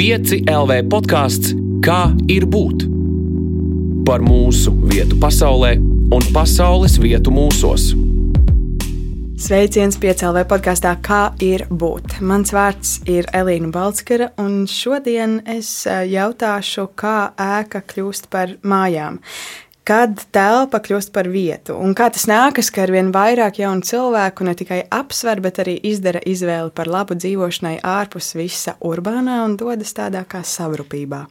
5 LV podkāsts Kā ir būt? Par mūsu vietu pasaulē un pasaules vietu mūsos. Sveiciens piecēlē podkāstā Kā ir būt? Mans vārds ir Elīna Balskara, un šodien es eh, jautāšu, kā ēka kļūst par mājām kad telpa kļūst par vietu. Un kā tas nākas, ka ar vien vairāk jaunu cilvēku ne tikai apsver, bet arī izdara izvēli par labu dzīvošanai ārpus visa urbānā un dodas tādā kā savrupībā.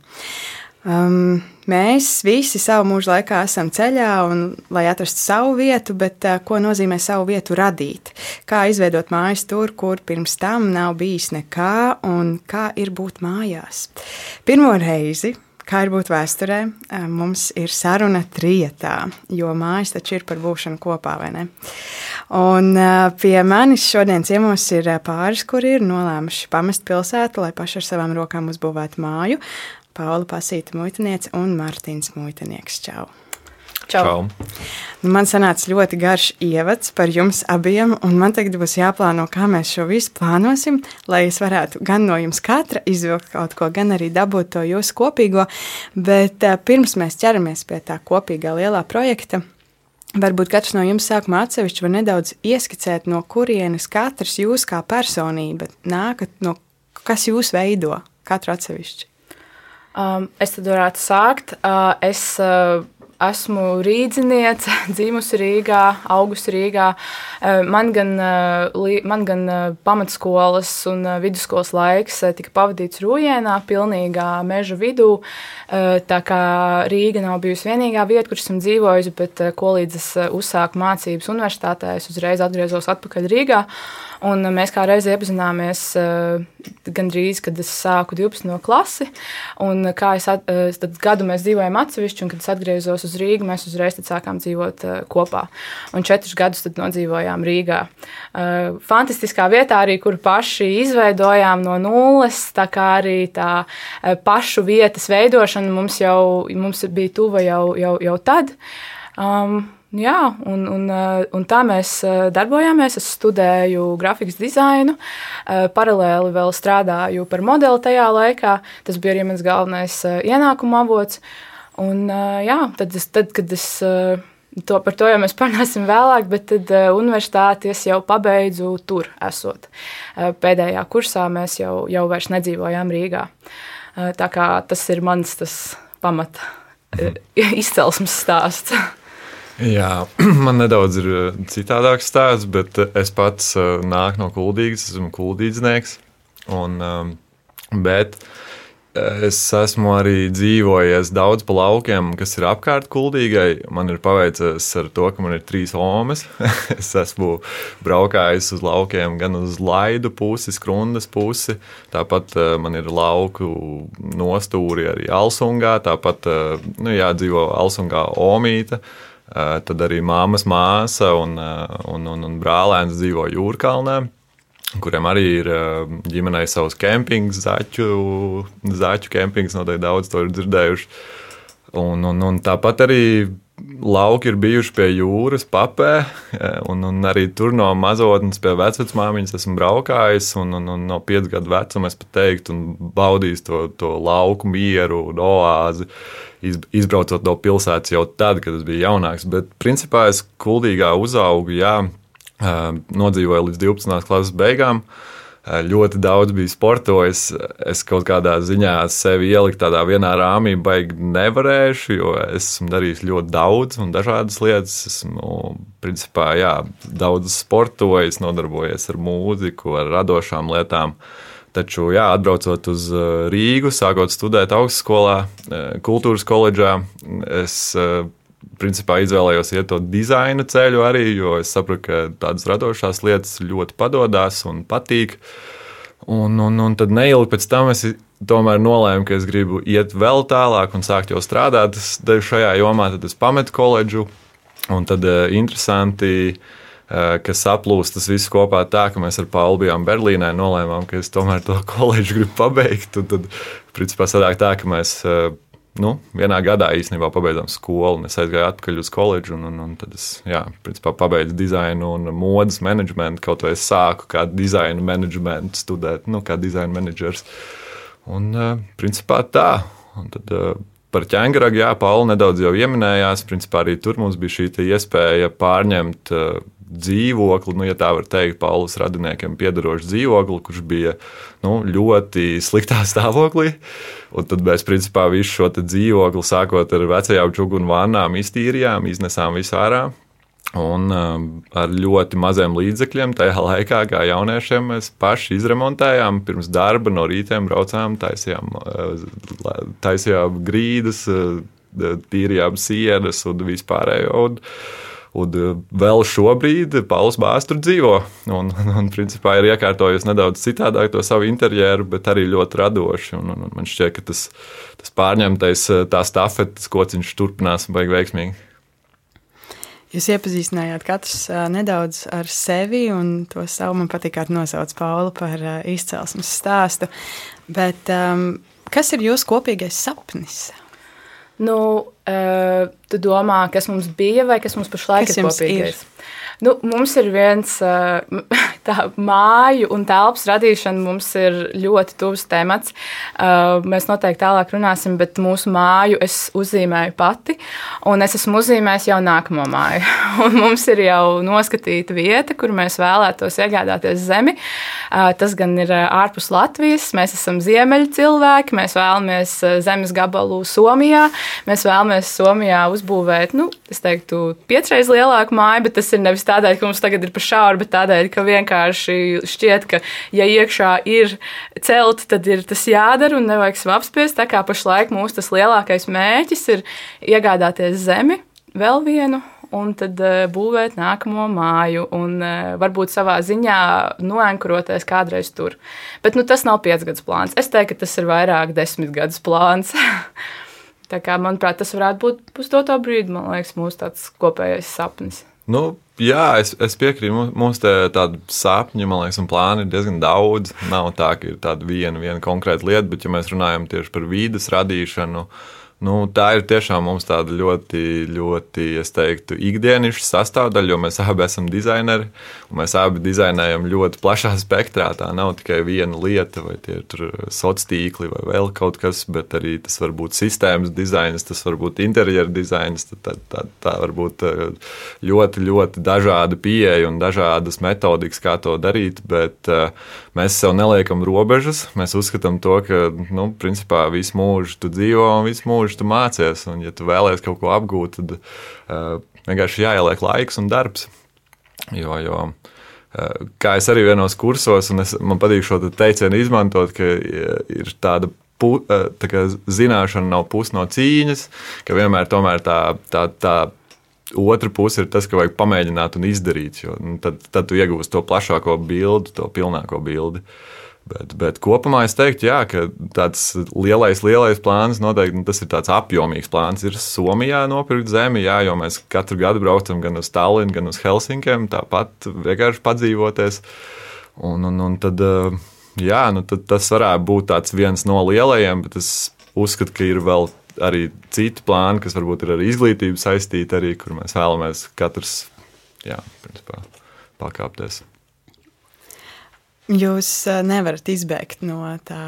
Um, mēs visi savu mūžu laikā esam ceļā, un, lai atrastu savu vietu, bet uh, ko nozīmē savu vietu radīt? Kā izveidot mājas tur, kur pirms tam nav bijis nekā, un kā ir būt mājās? Pirmo reizi Kā ir būt vēsturē, mums ir saruna trijotā, jo mājas taču ir par būšanu kopā, vai ne? Un pie manis šodien ciemos ir pāris, kuri ir nolēmuši pamest pilsētu, lai paši ar savām rokām uzbūvētu māju. Paula Pasīta muitiniece un Mārtiņš muitinieks. Čau! Čau. Čau. Nu, man sanāca ļoti garš ievads par jums abiem, un man tagad būs jāplāno, kā mēs šo visu plānosim, lai es varētu gan no jums katra izvilkt kaut ko, gan arī dabūt to jūsu kopīgo. Bet uh, pirms mēs ķeramies pie tā kopīgā lielā projekta. Varbūt katrs no jums sākumā atsevišķi var nedaudz ieskicēt, no kurienes katrs jūs kā personība nākat, no kas jūs veido katru atsevišķi. Um, es tad varētu sākt. Uh, es uh, Esmu rīzniece, dzimusi Rīgā, augusi Rīgā. Eh, man gan, eh, man gan eh, pamatskolas un vidusskolas laiks tika pavadīts Rūjēnā, pilnīgā meža vidū. Tā kā Rīga nav bijusi vienīgā vieta, kur esmu dzīvojusi, bet ko līdz es uzsāku mācības universitātē, es uzreiz atgriezos atpakaļ Rīgā. Un mēs kā reiz iepazināmies gandrīz, kad es sāku 12. klasi. Un kā es at, tad gadu mēs dzīvojam atsevišķi, un kad es atgriezos uz Rīgu, mēs uzreiz sākām dzīvot kopā. Un četrus gadus nodzīvojām Rīgā. Fantastiskā vietā arī, kur paši izveidojām no nulles, tā kā arī tā pašu vietas veidošana mums jau mums bija tuva jau, jau, jau tad. Um, Jā, un, un, eh, un tā mēs eh, darbojāmies. Es studēju grafikas dizainu, eh, paralēli vēl strādāju par modeli tajā laikā. Tas bija arī mans galvenais ienākuma avots. Un, jā, tad, es, tad, kad es to, par to jau mēs parunāsim vēlāk, bet tad universitāti es jau pabeidzu tur esot. Pēdējā kursā mēs jau, jau vairs nedzīvojām Rīgā. Tā kā tas ir mans tas pamata mhm. izcelsmes stāsts. Jā, man nedaudz ir eh, citādāks stāsts, bet eh, es pats eh, nāku no kuldīgas, esmu. Un, ehm, bet es esmu arī dzīvojies daudz pa laukiem, kas ir apkārt kuldīgai. Man ir paveicies ar to, ka man ir trīs omas. es esmu braukājis uz laukiem gan uz laidu pusi, skrundas pusi. Tāpat man ir lauku nostūri arī Alsungā. Tāpat nu, jā, dzīvo Alsungā Omīta. Eh, tad arī māmas māsa un, eh, un, un, un brālēns dzīvo Jūrkalnē kuriem arī ir eh, ģimenei savs kempings, zaķu, zaķu kempings, noteikti daudz to ir dzirdējuši. Un, un, un tāpat arī lauki ir bijuši pie jūras, papē, un, un arī tur no mazotnes pie vecmāmiņas esmu braukājis. Un, un, un no 5 gadu vecuma es pat teiktu, un baudījis to, to lauku mieru un oāzi. Uh, izbraucot no pilsētas jau tad, kad es biju jaunāks. Bet principā es kuldīgā uzaugu, jā, nodzīvoju līdz 12. klases beigām. Ļoti daudz bija sportojis. Es kaut kādā ziņā sevi ielikt tādā vienā rāmī, baigi nevarēšu, jo esmu darījis ļoti daudz un dažādas lietas. Esmu, principā, jā, daudz sportojis, nodarbojies ar mūziku, ar radošām lietām. Taču, jā, atbraucot uz uh, Rīgu, sākot studēt augstskolā, uh, kultūras koledžā, es principā izvēlējos iet to dizaina ceļu arī, jo es sapratu, ka tādas radošās lietas ļoti padodas un patīk. Un, un, un tad neilgi pēc tam es tomēr nolēmu, ka es gribu iet vēl tālāk un sākt jau strādāt šajā jomā. Tad es pametu koledžu, un tad interesanti Eh, kas saplūst tas viss kopā tā, ka mēs ar Paulu bijām Berlīnē, nolēmām, ka es tomēr to koledžu gribu pabeigt. Tad, principā, sanāk tā, ka mēs eh, nu, vienā gadā īstenībā pabeidzām skolu, es aizgāju atpakaļ uz koledžu, un, un, un tad es, jā, principā, pabeidzu dizainu un modes menedžmentu, kaut vai es sāku kā dizaina menedžmentu studēt, nu, kā dizaina menedžers. Un, principā tā. Un tad, Par ķēngaragu, jā, Paula nedaudz jau pieminējās. Principā arī tur mums bija šī iespēja pārņemt uh, dzīvokli, nu, ja tā var teikt, Paulas radiniekiem piedarošu dzīvokli, kurš bija nu, ļoti sliktā stāvoklī. Un tad mēs principā visu šo dzīvokli, sākot ar vecajām čūnu vannām, iztīrījām, iznesām visu ārā. Un um, ar ļoti maziem līdzekļiem tajā laikā, kā jauniešiem, mēs paši izremontējām. Pirms darba no rītiem braucām, taisījām, uh, taisījām grīdas, uh, tīrījām sienas un vispārējo. Un, Un uh, vēl šobrīd Pauls Bārs tur dzīvo. Un, un, principā ir iekārtojusi nedaudz citādāk to savu interjeru, bet arī ļoti radoši. Un, un, man šķiet, ka tas, tas pārņemtais, tā stafetes kociņš turpinās un beigas veiksmīgi. Jūs iepazīstinājāt katrs nedaudz ar sevi, un to savu man patīk nosaukt Paula par izcelsmes stāstu. Bet, um, kas ir jūsu kopīgais sapnis? Nu, uh, tu domā, kas mums bija vai kas mums pašlaik kas ir kopīgais? Ir? Nu, mums ir viens tā māju un telpas radīšana, mums ir ļoti tuvs temats. Mēs noteikti tālāk runāsim, bet mūsu māju es uzzīmēju pati, un es esmu uzzīmējis jau nākamo māju. Un mums ir jau noskatīta vieta, kur mēs vēlētos iegādāties zemi. Tas gan ir ārpus Latvijas, mēs esam ziemeļu cilvēki, mēs vēlamies zemes gabalu Somijā, mēs vēlamies Somijā uzbūvēt, nu, es teiktu, piecreiz lielāku māju, bet tas ir nevis tādēļ, ka mums tagad ir pa šauru, bet tādēļ, ka vienkārši šķiet, ka, ja iekšā ir celti, tad ir tas jādara un nevajag apspiest. Tā kā pašlaik mūsu tas lielākais mērķis ir iegādāties zemi, vēl vienu. Un tad uh, būvēt nākamo māju, un uh, varbūt savā ziņā noenkuroties kādreiz tur. Bet nu, tas nav piecgadus plāns. Es teiktu, ka tas ir vairāk desmit gadus plāns. Tā kā, manuprāt, tas varētu būt uz to brīdi, man liekas, mūsu kopējais sapnis. Nu, jā, es, es piekrītu. Mums tādu sapņu, man liekas, un plānu ir diezgan daudz. Nav tā, ka ir tāda viena, viena konkrēta lieta, bet, ja mēs runājam tieši par vīdes radīšanu, uh, Nu, tā ir tiešām mums tāda ļoti, ļoti, es teiktu, ikdienišķa sastāvdaļa, jo mēs abi esam dizaineri mēs abi dizainējam ļoti plašā spektrā. Tā nav tikai viena lieta, vai tie ir sociāli tīkli vai vēl kaut kas, bet arī tas var būt sistēmas dizains, tas var būt interjera dizains. Tā, tā, tā, var būt eh, ļoti, ļoti dažāda pieeja un dažādas metodikas, kā to darīt, bet uh, mēs sev neliekam robežas. Mēs uzskatām to, ka, nu, principā visu mūžu tu dzīvo un visu mūžu tu mācies. Un, ja tu vēlēsies kaut ko apgūt, tad uh, vienkārši jāieliek laiks un darbs. Jo, jo, uh, kā es arī vienos kursos, un es, man patīk šo teicienu izmantot, ka ir tāda pu, tā kā zināšana nav puse no cīņas, ka vienmēr tā, tā, tā otra puse ir tas, ka vajag pamēģināt un izdarīt. Jo, nu, tad, tad tu iegūsi to plašāko bildi, to pilnāko bildi. Bet, bet kopumā es teiktu, jā, ka tāds lielais, lielais plāns noteikti nu, tas ir tāds apjomīgs plāns. Ir Somijā nopirkt zemi, jā, jo mēs katru gadu braucam gan uz Tallinu, gan uz Helsinkiem, tāpat vienkārši padzīvoties. Un, un, un tad, jā, nu, tad tas varētu būt viens no lielajiem, bet es uzskatu, ka ir vēl arī citi plāni, kas varbūt ir ar izglītību saistīti, arī kur mēs vēlamies katrs jā, principā, pakāpties. Jūs eh, nevarat izbēgt no tā,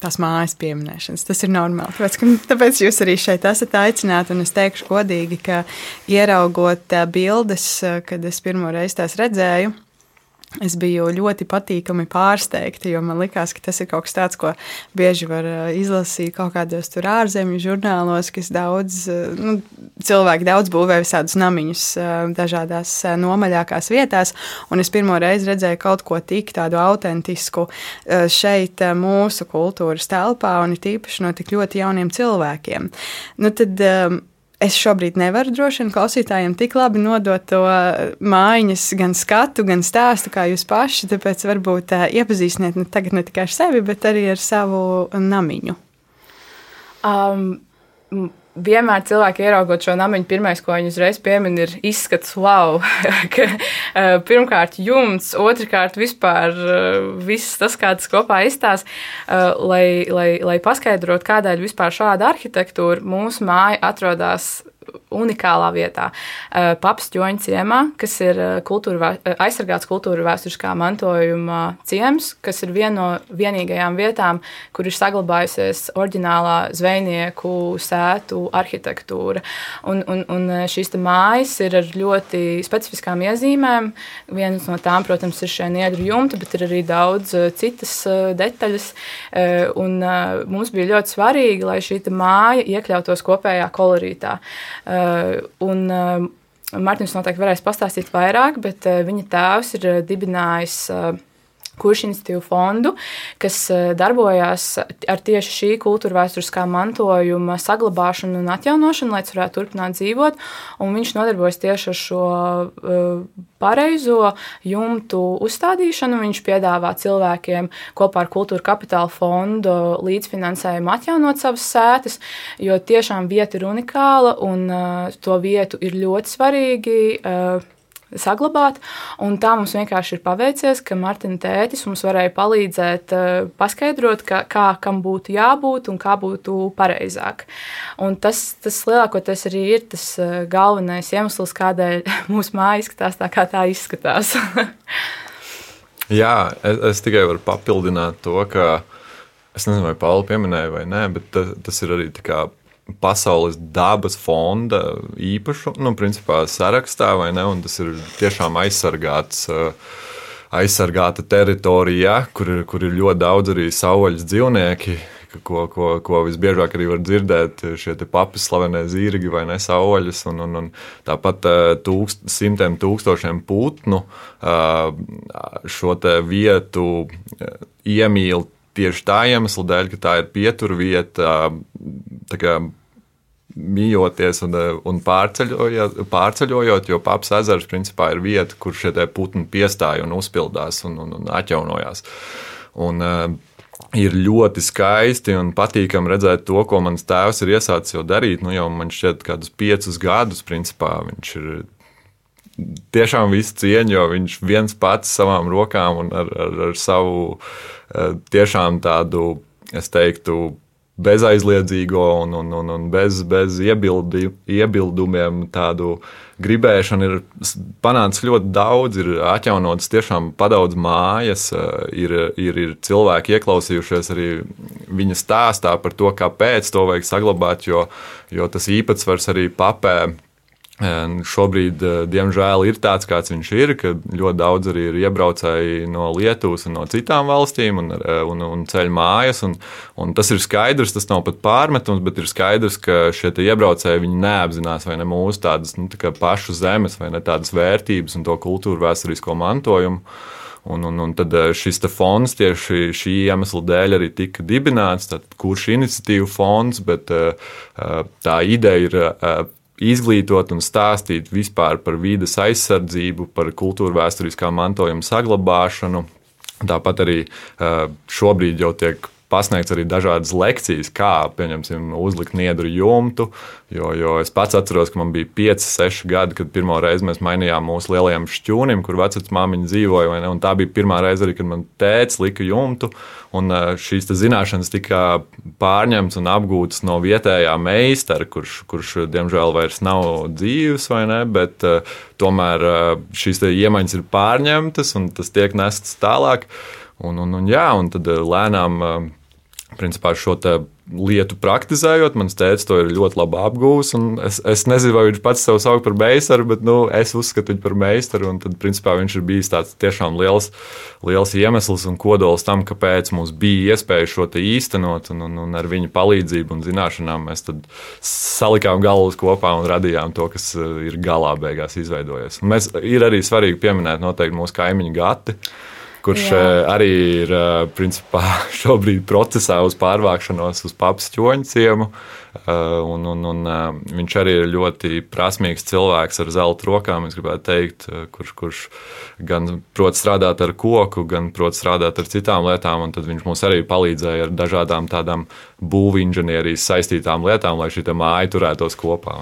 tās mājas pieminēšanas. Tas ir normāli. Tāpēc, tāpēc jūs arī šeit esat aicināti. Un es teikšu godīgi, ka ieraugot eh, bildes, eh, kad es pirmo reizi tās redzēju, Es biju ļoti patīkami pārsteigta, jo man liekas, ka tas ir kaut kas tāds, ko bieži var uh, izlasīt kaut kādos ārzemju žurnālos, kas daudz, uh, nu, cilvēki daudz būvē visādus namiņus uh, dažādās nomaļākās vietās. Un es pirmo reizi redzēju kaut ko tik tādu autentisku šeit, mūsu kultūras telpā, un it īpaši no tik ļoti jauniem cilvēkiem. Nu, tad, Es šobrīd nevaru droši vien klausītājiem tik labi nodot to mājiņas, gan skatu, gan stāstu, kā jūs paši. Tāpēc varbūt uh, iepazīstiniet ne, tagad ne tikai ar sevi, bet arī ar savu namiņu. Um, vienmēr cilvēki ieraugot šo namiņu, pirmais, ko viņi uzreiz piemin, ir izskats, wow. ka, uh, pirmkārt, jumts, otrkārt, vispār uh, viss tas, kā tas kopā izstāsta, uh, lai, lai, lai paskaidrotu, kādēļ vispār šāda arhitektūra mūsu māja atrodas unikālā vietā. Uh, Papas ķoņa ciemā, kas ir kultūra, aizsargāts kultūra vēsturiskā mantojuma ciems, kas ir viena no vienīgajām vietām, kur ir saglabājusies oriģinālā zvejnieku sētu arhitektūra. Un, un, un šīs mājas ir ar ļoti specifiskām iezīmēm. Viena no tām, protams, ir šie niedru jumti, bet ir arī daudz citas detaļas. Un mums bija ļoti svarīgi, lai šī māja iekļautos kopējā kolorītā. Un, Mārtiņš noteikti varēs pastāstīt vairāk, bet viņa tēvs ir dibinājis kurš institīvu fondu, kas eh, darbojās ar tieši šī kultūra vēsturiskā mantojuma saglabāšanu un atjaunošanu, lai varētu turpināt dzīvot. Un viņš nodarbojas tieši ar šo uh, pareizo jumtu uzstādīšanu. Viņš piedāvā cilvēkiem kopā ar Kultūra Kapitāla fondu līdzfinansējumu atjaunot savas sētas, jo tiešām vieta ir unikāla un uh, to vietu ir ļoti svarīgi. Saglabāt. Un tā mums vienkārši ir paveicies, ka Martina tētis mums varēja palīdzēt uh, paskaidrot, ka, kā kam būtu jābūt un kā būtu pareizāk. Un tas, tas lielākoties arī ir tas uh, galvenais iemesls, kādēļ mūsu māja izskatās tā, kā tā izskatās. Jā, es, es tikai varu papildināt to, ka es nezinu, vai Pauli pieminēja vai nē, bet tas, tas ir arī pasaules dabas fonda īpašu, nu, principā sarakstā, vai ne? Un tas ir tiešām aizsargāts. Eh, aizsargāta teritorija, kur ir, kur ir ļoti daudz arī savvaļas dzīvnieki, ko, ko, ko visbiežāk arī var dzirdēt šie papis, slavenie zirgi vai nesauļas, un, un, un tāpat eh, tūkst, simtiem tūkstošiem putnu eh, šo vietu iemīl tieši tā iemesla dēļ, ka tā ir pieturvieta mījoties un, eh, un pārceļojot, pārceļojot, jo Papas ezers principā ir vieta, kur šie putni piestāja un uzpildās un, un, un atjaunojās. Un, uh, Ir ļoti skaisti un patīkami redzēt to, ko mans tēvs ir iesācis jau darīt. Nu, jau man šķiet, kādus piecus gadus, principā, viņš ir tiešām visu cieņu, jo viņš viens pats savām rokām un ar, ar, ar savu eh, tiešām tādu, es teiktu, bezaizliedzīgo un, un, un, un bez, bez iebildi, iebildumiem tādu gribēšanu ir panācis ļoti daudz, ir atjaunotas tiešām padaudz mājas, ir, ir, ir cilvēki ieklausījušies arī viņa stāstā par to, kāpēc to vajag saglabāt, jo, jo tas īpatsvars arī papē Šobrīd, eh, diemžēl, ir tāds, kāds viņš ir, ka ļoti daudz arī ir iebraucēji no Lietuvas un no citām valstīm un, eh, un, un ceļ mājas. Un, un tas ir skaidrs, tas nav pat pārmetums, bet ir skaidrs, ka šie iebraucēji neapzinās vai ne mūsu tādas nu, tā pašu zemes vai ne tādas vērtības un to kultūru vēsturisko mantojumu. Un, un, un tad eh, šis fonds tieši šī iemesla dēļ arī tika dibināts. Tad, kurš iniciatīva fonds, bet tā ideja ir izglītot un stāstīt vispār par vidas aizsardzību, par kultūra vēsturiskā mantojuma saglabāšanu. Tāpat arī šobrīd jau tiek pasniegts arī dažādas lekcijas, kā pieņemsim, uzlikt niedru jumtu. Jo, jo es pats atceros, ka man bija 5, 6 gadi, kad pirmo reizi mēs mainījām mūsu lielajam šķūnim, kur vecmāmiņa dzīvoja. Tā bija pirmā reize, arī, kad man tēvs lika jumtu. Un šīs zināšanas tika pārņemtas un apgūtas no vietējā meistara, kurš, kurš diemžēl vairs nav dzīves, ne, bet tomēr šīs iemaņas ir pārņemtas un tas tiek nests tālāk. Un, un, un, jā, un tad lēnām principā šo lietu praktizējot, mans tēvs to ir ļoti labi apgūlis. Es, es nezinu, vai viņš pats sev sauc par meistaru, bet nu, es uzskatu viņu par meistaru. Tad, principā, viņš ir bijis tāds tiešām liels, liels iemesls un kodols tam, kāpēc mums bija iespēja šo īstenot. Un, un, un ar viņa palīdzību un zināšanām mēs salikām galvas kopā un radījām to, kas eh, ir galā beigās izveidojies. Un mēs, ir arī svarīgi pieminēt noteikti mūsu kaimiņu gati kurš Jā. Eh, arī ir eh, principā, šobrīd procesā uz pārvākšanos uz papas ķoņa ciemu. Eh, un, un, un, viņš arī ir ļoti prasmīgs cilvēks ar zelta rokām, teikt, kurš, kurš gan prot strādāt ar koku, gan prot strādāt ar citām lietām. Tad viņš mums arī palīdzēja ar dažādām tādām būvniecības inženierijas saistītām lietām, lai šī māja turētos kopā.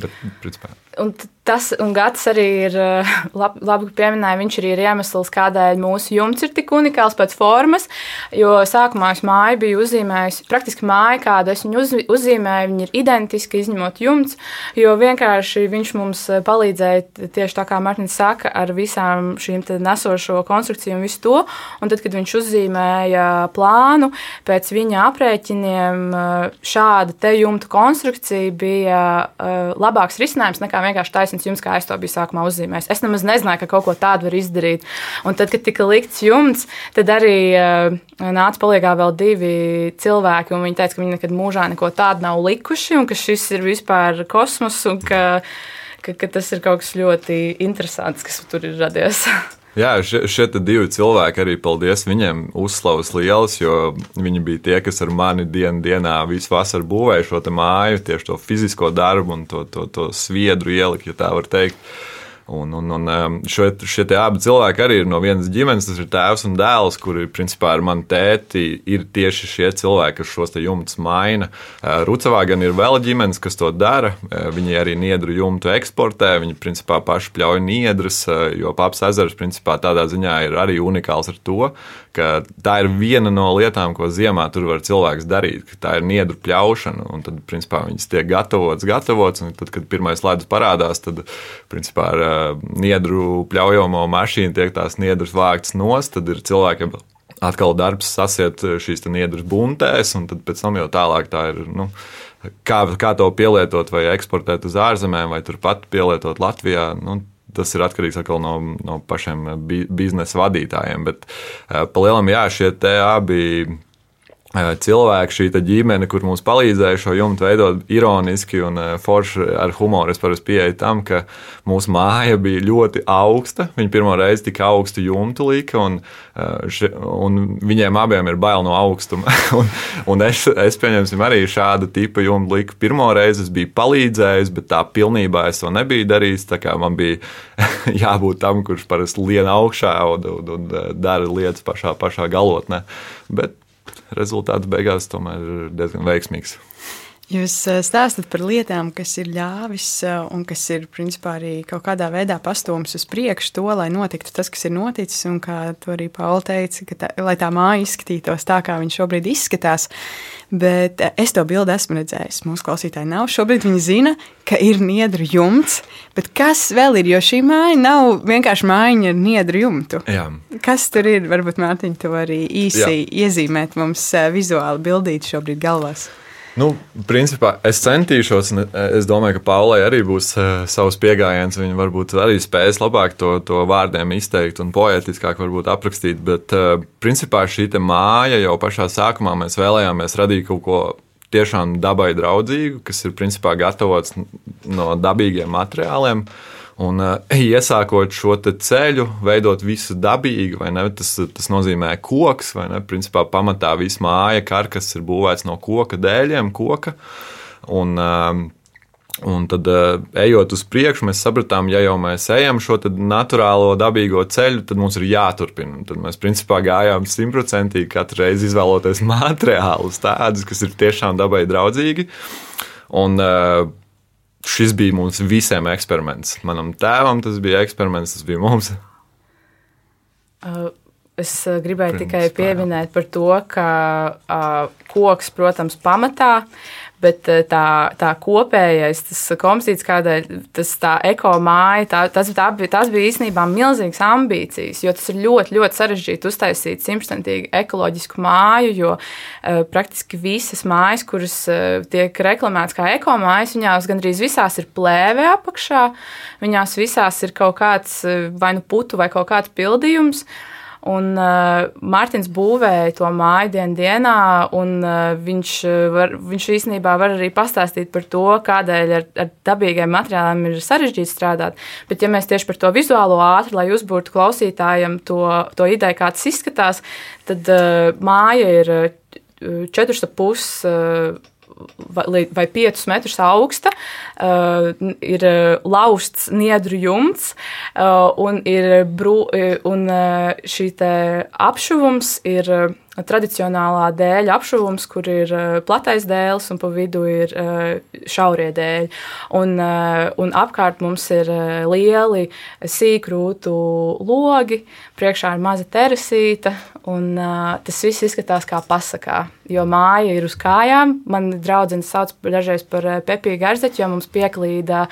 Bet, principā, un Tas un gads arī ir labi, labi pieminēja. Viņš arī ir iemesls, kādēļ mūsu jumts ir tik unikāls pēc formas. Jo sākumā es māju biju uzzīmējusi, praktiski māju, kādu es viņu uz, uzzīmēju, viņi ir identiski, izņemot jumts. Jo vienkārši viņš mums palīdzēja tieši tā kā Mārtiņš saka, ar visām šīm nesošo konstrukciju un visu to. Un tad, kad viņš uzzīmēja plānu, pēc viņa aprēķiniem šāda te jumta konstrukcija bija labāks risinājums nekā vienkārši taisnība taisnība jums, kā es to biju sākumā uzzīmējis. Es nemaz nezināju, ka kaut ko tādu var izdarīt. Un tad, kad tika likts jumts, tad arī uh, nāca palīgā vēl divi cilvēki, un viņi teica, ka viņi nekad mūžā neko tādu nav likuši, un ka šis ir vispār kosmos, un ka, ka, ka tas ir kaut kas ļoti interesants, kas tur ir radies. Jā, šie, šie divi cilvēki arī paldies viņiem uzslavas lielas, jo viņi bija tie, kas ar mani dienu dienā visu vasaru būvēja šo māju, tieši to fizisko darbu un to, to, to sviedru ielikt, ja tā var teikt. Un, un, un um, šo, šie abi cilvēki arī ir no vienas ģimenes. Tas ir tēvs un dēls, kuri principā ar mani tēti ir tieši šie cilvēki, kas šos jumtus maina. Uh, Rucavā gan ir vēl ģimenes, kas to dara. Uh, viņi arī niedru jumtu eksportē. Viņi principā paši pļauj niedras, uh, jo Paps ezers principā tādā ziņā ir arī unikāls ar to, ka tā ir viena no lietām, ko ziemā tur var cilvēks darīt. Tā ir niedru pļaušana, un tad, principā, viņas tiek gatavotas, gatavotas, un tad, kad pirmais ledus parādās, tad, principā, ar niedru pļaujamo mašīnu tiek tās niedras vāktas nost, tad ir cilvēkiem atkal darbs sasiet šīs niedras buntēs, un tad pēc tam jau tālāk tā ir. Nu, Kā, kā to pielietot, vai eksportēt uz ārzemēm, vai turpat pielietot Latvijā. Nu, tas ir atkarīgs no, no pašiem biznesa vadītājiem. Bet eh, pa lielam, jā, šie abi cilvēki, šī ģimene, kur mums palīdzēja šo jumtu veidot ironiski un forši ar humoru. Es parasti pieeju tam, ka mūsu māja bija ļoti augsta. Viņi pirmo reizi tik augstu jumtu lika, un, ši, un viņiem abiem ir bail no augstuma. un, un es, es pieņemsim arī šādu tipu jumtu liku. Pirmo reizi es biju palīdzējis, bet tā pilnībā es to nebiju darījis. Man bija jābūt tam, kurš parasti lien augšā un, un, un dara lietas pašā, pašā galotnē. Bet rezultāts beigās tomēr ir diezgan veiksmīgs. Jūs eh, stāstat par lietām, kas ir ļāvis eh, un kas ir principā arī kaut kādā veidā pastūmis uz priekšu to, lai notiktu tas, kas ir noticis. Un kā to arī Paula teica, tā, lai tā māja izskatītos tā, kā viņa šobrīd izskatās. Bet eh, es to bildi esmu redzējis. Mūsu klausītāji nav. Šobrīd viņi zina, ka ir niedru jumts. Bet kas vēl ir? Jo šī māja nav vienkārši mājiņa ar niedru jumtu. Jā. Kas tur ir? Varbūt Mārtiņa to arī īsi Jā. iezīmēt mums vizuāli bildīt šobrīd galvās. Nu, principā es centīšos, un es domāju, ka Paulai arī būs uh, savs pieejams. Viņa varbūt arī spēs labāk to, to vārdiem izteikt un poetiskāk aprakstīt. Bet, uh, principā, šī māja jau pašā sākumā mēs vēlējāmies radīt kaut ko tiešām dabai draudzīgu, kas ir principā gatavots no dabīgiem materiāliem. Uh, Un, uh, iesākot šo ceļu, veidot visu dabīgi, ne, tas, tas nozīmē koks, vai ne? Principā pamatā viss māja karkas ir būvēts no koka dēļiem, koka. Un, uh, Un tad, uh, ejot uz priekšu, mēs sapratām, ja jau mēs ejam šo naturālo, dabīgo ceļu, tad mums ir jāturpina. Tad mēs principā gājām simtprocentīgi katru reizi izvēloties materiālus, tādus, kas ir tiešām dabai draudzīgi. Un, uh, šis bija mums visiem eksperiments. Manam tēvam tas bija eksperiments, tas bija mums. Uh, es uh, gribēju Pirms, tikai pieminēt par to, ka uh, koks, protams, pamatā Bet eh, tā, tā kopējais, tas kompozīts, kādēļ tas tā ekomāja, tā, tas, tā bija, tas bija īstenībā milzīgas ambīcijas, jo tas ir ļoti, ļoti sarežģīti uztaisīt simtprocentīgi ekoloģisku māju, jo uh, praktiski visas mājas, kuras uh, tiek reklamētas kā ekomājas, viņās gandrīz visās ir plēve apakšā, viņās visās ir kaut kāds vai nu putu vai kaut kāds pildījums. Uh, Un uh, Mārtiņš būvēja to māju dienas dienā, un uh, viņš, var, viņš īstenībā var arī pastāstīt par to, kādēļ ar, ar dabīgiem materiāliem ir sarežģīti strādāt. Bet, ja mēs tieši par to vizuālo ātri, lai uzbūrtu klausītājiem to, to ideju, kā tas izskatās, tad uh, māja ir 4,5 uh, vai, vai 5 metrus augsta, uh, ir uh, lausts niedru jumts, uh, un, ir brū, uh, un uh, šī apšuvums ir tradicionālā dēļa apšuvums, kur ir platais dēls un pa vidu ir šaurie dēļi. Un, un apkārt mums ir lieli sīkrūtu logi, priekšā ir maza terasīta, un tas viss izskatās kā pasakā. Jo māja ir uz kājām. Man draudzene sauc dažreiz par Pepiju Garzeķu, jo mums pieklīda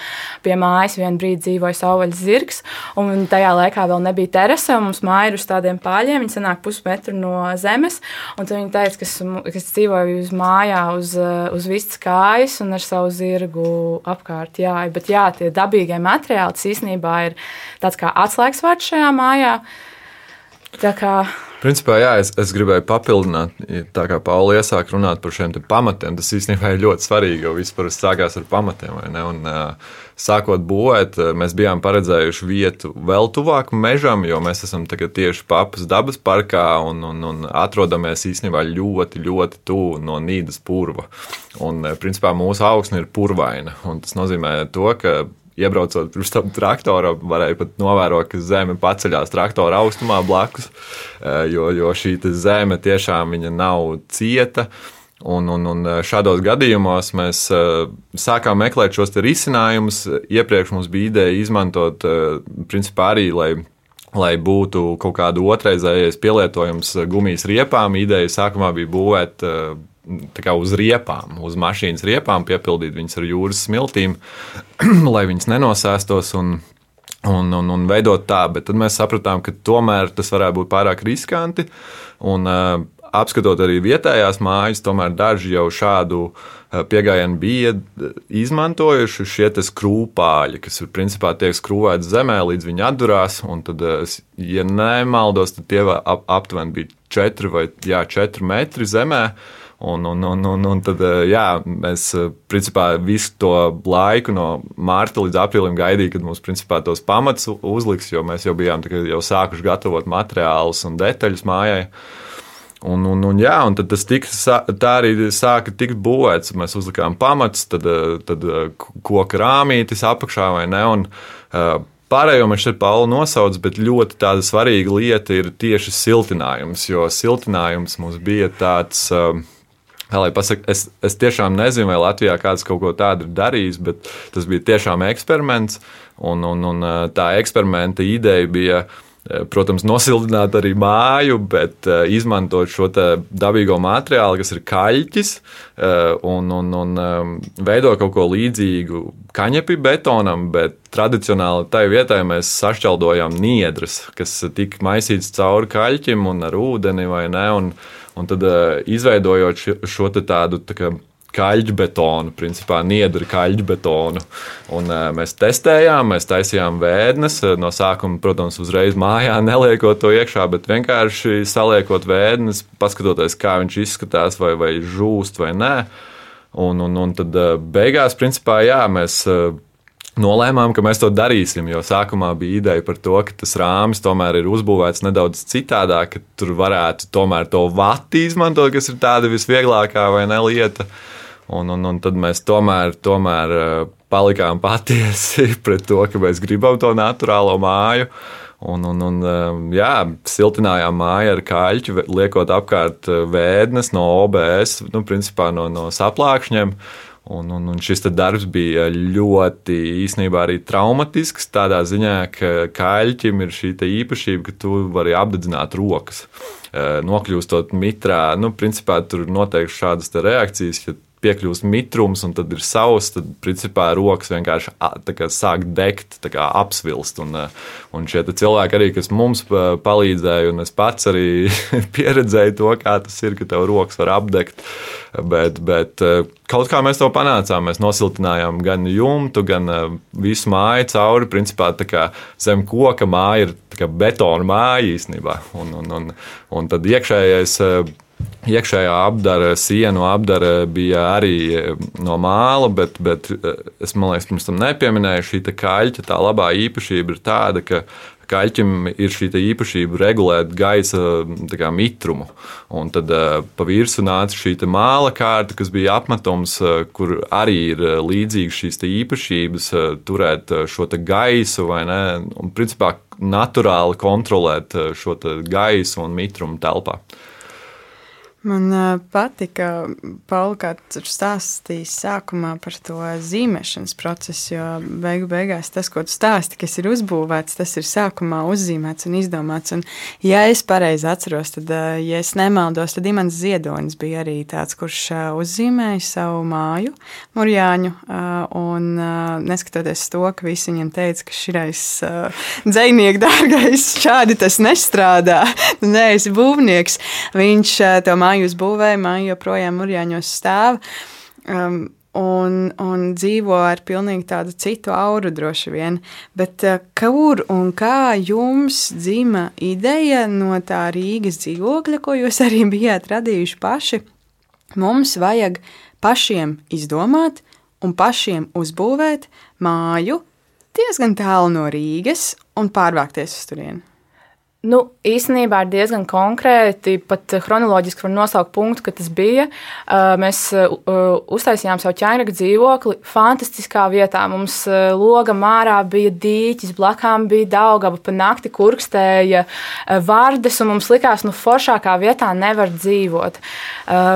pie mājas vienā brīdī dzīvoja savvaļas zirgs, un tajā laikā vēl nebija terasa, un mums māja ir uz tādiem pāļiem, viņi sanāk pusmetru no zemes, un tad viņi teica, ka es dzīvoju uz mājā uz, uz vistas kājas un ar savu zirgu apkārt. Jā, bet jā, tie dabīgie materiāli tas īstenībā ir tāds kā atslēgas vārds šajā mājā. Tā kā Principā, jā, es, es gribēju papildināt, tā kā Pauli iesāk runāt par šiem pamatiem. Tas īstenībā ir ļoti svarīgi, jo vispār sākās ar pamatiem. Un, sākot būvēt, mēs bijām paredzējuši vietu vēl tuvāk mežam, jo mēs esam tieši papas dabas parkā un, un, un atrodamies īstenībā ļoti, ļoti tuvu no Nīdas purva. Un, principā, mūsu augsne ir purvaina. Tas nozīmē to, ka iebraucot pirms tam traktoram, varēja pat novērot, ka zeme paceļās traktora augstumā blakus, eh, jo, jo šī zeme tiešām nav cieta. Un, un, un šādos gadījumos mēs uh, sākām meklēt šos risinājumus. Iepriekš mums bija ideja izmantot, principā arī, lai, lai būtu kaut kāda otrreizējais pielietojums gumijas riepām. Ideja sākumā bija būvēt uz riepām, uz mašīnas riepām, piepildīt viņas ar jūras smiltīm, lai viņas nenosēstos. Un, un, un, un veidot tā, bet tad mēs sapratām, ka tomēr tas varētu būt pārāk riskanti. Un, uh, apskatot arī vietējās mājas, tomēr daži jau šādu uh, pieejamību bija izmantojuši šie skrūpāļi, kas ir principā tiek skrūvēti zemē, līdz viņi atdurās. Tad, uh, ja nemaldos, tad tie ap, aptuveni bija 4 vai jā, 4 metri zemē. Uh, Un, un, un, un, un tad, eh, jā, mēs eh, principā visu to laiku no mārta līdz aprīlim gaidījām, kad mums principā tos pamats uzliks, jo mēs jau bijām jau sākuši gatavot materiālus un detaļas mājai. Un, un, un, jā, un tas tika, tā arī sāka tikt būvēts. Mēs uzlikām pamatus, tad, eh, tad koka rāmītis apakšā vai ne. Un, Pārējo man šeit Paula nosauc, bet ļoti tāda svarīga lieta ir tieši siltinājums, jo siltinājums mums bija tāds uh, Pasaka, es, es tiešām nezinu, vai Latvijā kāds kaut ko tādu ir darījis, bet tas bija tiešām eksperiments. Un, un, un tā eksperimenta ideja bija, protams, nosildīt arī māju, bet izmantot šo dabīgo materiālu, kas ir kaļķis, un, un, un veidot kaut ko līdzīgu kaņepī betonam, bet tradicionāli tajā vietā mēs sašķeldojām niedras, kas tika maisītas cauri kaļķim un ar ūdeni vai ne. Un, Un tad uh, izveidojot šo, tādu tā kā, kaļķu betonu, principā niedru kaļķu betonu. Un, uh, mēs testējām, mēs taisījām vēdnes. No sākuma, protams, uzreiz mājā neliekot to iekšā, bet vienkārši saliekot vēdnes, paskatoties, kā viņš izskatās, vai, vai žūst vai nē. Un, un, un tad beigās, principā, jā, mēs. Uh, nolēmām, ka mēs to darīsim. Jo sākumā bija ideja par to, ka tas rāmis tomēr ir uzbūvēts nedaudz citādāk, ka tur varētu tomēr to vati izmantot, kas ir tāda visvieglākā vai ne lieta. Un, un, un tad mēs tomēr, tomēr eh, palikām patiesi pret to, ka mēs gribam to naturālo māju. Un, un, un, eh, jā, siltinājām māju ar kaļķu, liekot apkārt eh, vēdnes no OBS, nu, principā no, no saplākšņiem. Un, un, un šis darbs bija ļoti īsnībā arī traumatisks. Tādā ziņā, ka kaļķim ir šī īpašība, ka tu vari apdedzināt rokas. Eh, nokļūstot mitrā, nu, principā tur noteikti šādas reakcijas, ja piekļūst mitrums, un tad ir sauss, tad principā rokas vienkārši kā, sāk degt, kā, apsvilst. Un, un šie cilvēki arī, kas mums palīdzēja, un es pats arī pieredzēju to, kā tas ir, ka tev rokas var apdegt. Bet, bet kaut kā mēs to panācām. Mēs nosiltinājām gan jumtu, gan visu māju cauri. Principā zem koka māja ir betona māja īstenībā. Un, un, un, un tad iekšējais Iekšējā apdara, sienu apdara bija arī eh, no māla, bet, bet eh, es domāju, pirms tam nepieminēju, šī kaļķa tā labā īpašība ir tāda, ka kaļķim ir šī īpašība regulēt gaisa kā, mitrumu. Un tad uh, pa virsmu nāca šī māla kārta, kas bija apmetums, kur arī ir līdzīgas šīs īpašības, turēt šo gaisu vai ne, un principā naturāli kontrolēt šo gaisu un mitrumu telpā. Man patika, Pauli, kā tu stāstīji sākumā par to zīmēšanas procesu, jo beigu beigās tas, ko tu stāsti, kas ir uzbūvēts, tas ir sākumā uzzīmēts un izdomāts. Un, ja es pareizi atceros, tad, ja es nemaldos, tad Imants Ziedonis bija arī tāds, kurš uzzīmēja savu māju, Murjāņu, un neskatoties to, ka visi viņam teica, ka širais dzēnieki dārgais, šādi tas nestrādā, neesi būvnieks, viņš uh, to māju uzbūvēja, māja joprojām Urjāņos stāv. Um, un, un dzīvo ar pilnīgi tādu citu auru, droši vien. Bet uh, kur un kā jums dzima ideja no tā Rīgas dzīvokļa, ko jūs arī bijāt radījuši paši? Mums vajag pašiem izdomāt un pašiem uzbūvēt māju diezgan tālu no Rīgas un pārvākties uz turieni. Nu, īstenībā ir diezgan konkrēti, pat chronoloģiski var nosaukt punktu, kad tas bija. Mēs uztaisījām savu ķēniņa dzīvokli fantastiskā vietā. Mums loga mārā bija dīķis, blakām bija daugava, pa nakti kurkstēja vārdes, un mums likās, nu, foršākā vietā nevar dzīvot.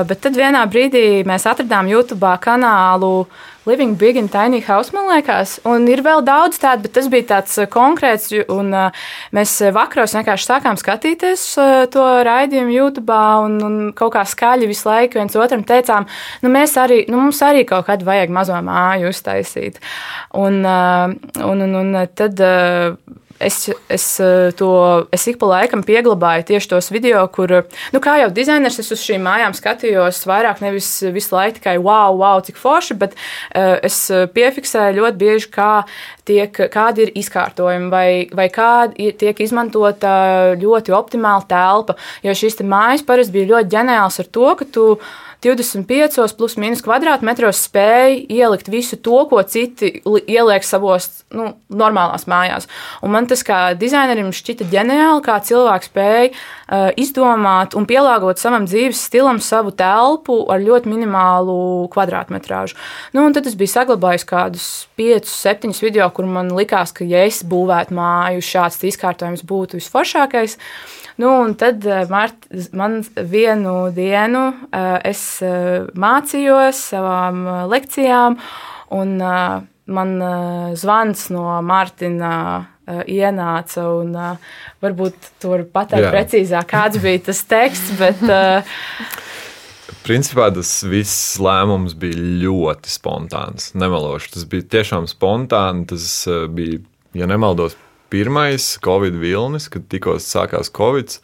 Bet tad vienā brīdī mēs atradām YouTube kanālu Living Big and Tiny House, man liekas, un ir vēl daudz tādu, bet tas bija tāds uh, konkrēts, un uh, mēs vakaros vienkārši sākām skatīties to raidījumu YouTube, un, un kaut kā skaļi visu laiku viens otram teicām, nu, arī, nu, mums arī kaut kad vajag mazo māju uztaisīt. Un, un, un, un tad Es, es, eh, to, es ik pa laikam pieglabāju tieši tos video, kur, nu, kā jau dizainers, es uz šīm mājām skatījos vairāk nevis visu laiku tikai wow, wow, cik forši, bet uh, es piefiksēju ļoti bieži, kā tiek, kādi ir izkārtojumi vai, vai kāda tiek izmantota ļoti optimāla telpa. Jo šīs mājas parasti bija ļoti ģeniāls ar to, ka tu 25 plus mīnus kvadrātmetros spēja ielikt visu to, ko citi ieliek savos nu, normālās mājās. Un man tas kā dizainerim šķita ģeniāli, kā cilvēks spēja uh, izdomāt un pielāgot savam dzīves stilam savu telpu ar ļoti minimālu kvadrātmetrāžu. Nu, tad es biju saglabājis kādus 5, 7 video, kur man likās, ka, ja es būvētu māju, šāds izkārtojums būtu visforšākais. Nu, un tad eh, Mart, man vienu dienu eh, es eh, mācījos savām lekcijām, un man zvans no Mārtiņa ienāca. Un, varbūt tur pateikt precīzāk, kāds bija tas teksts. Bet, Principā tas viss lēmums bija ļoti spontāns. Nemelošu. Tas bija tiešām spontāni. Tas bija, ja nemaldos, pirmais Covid vilnis, kad tikko sākās Covid.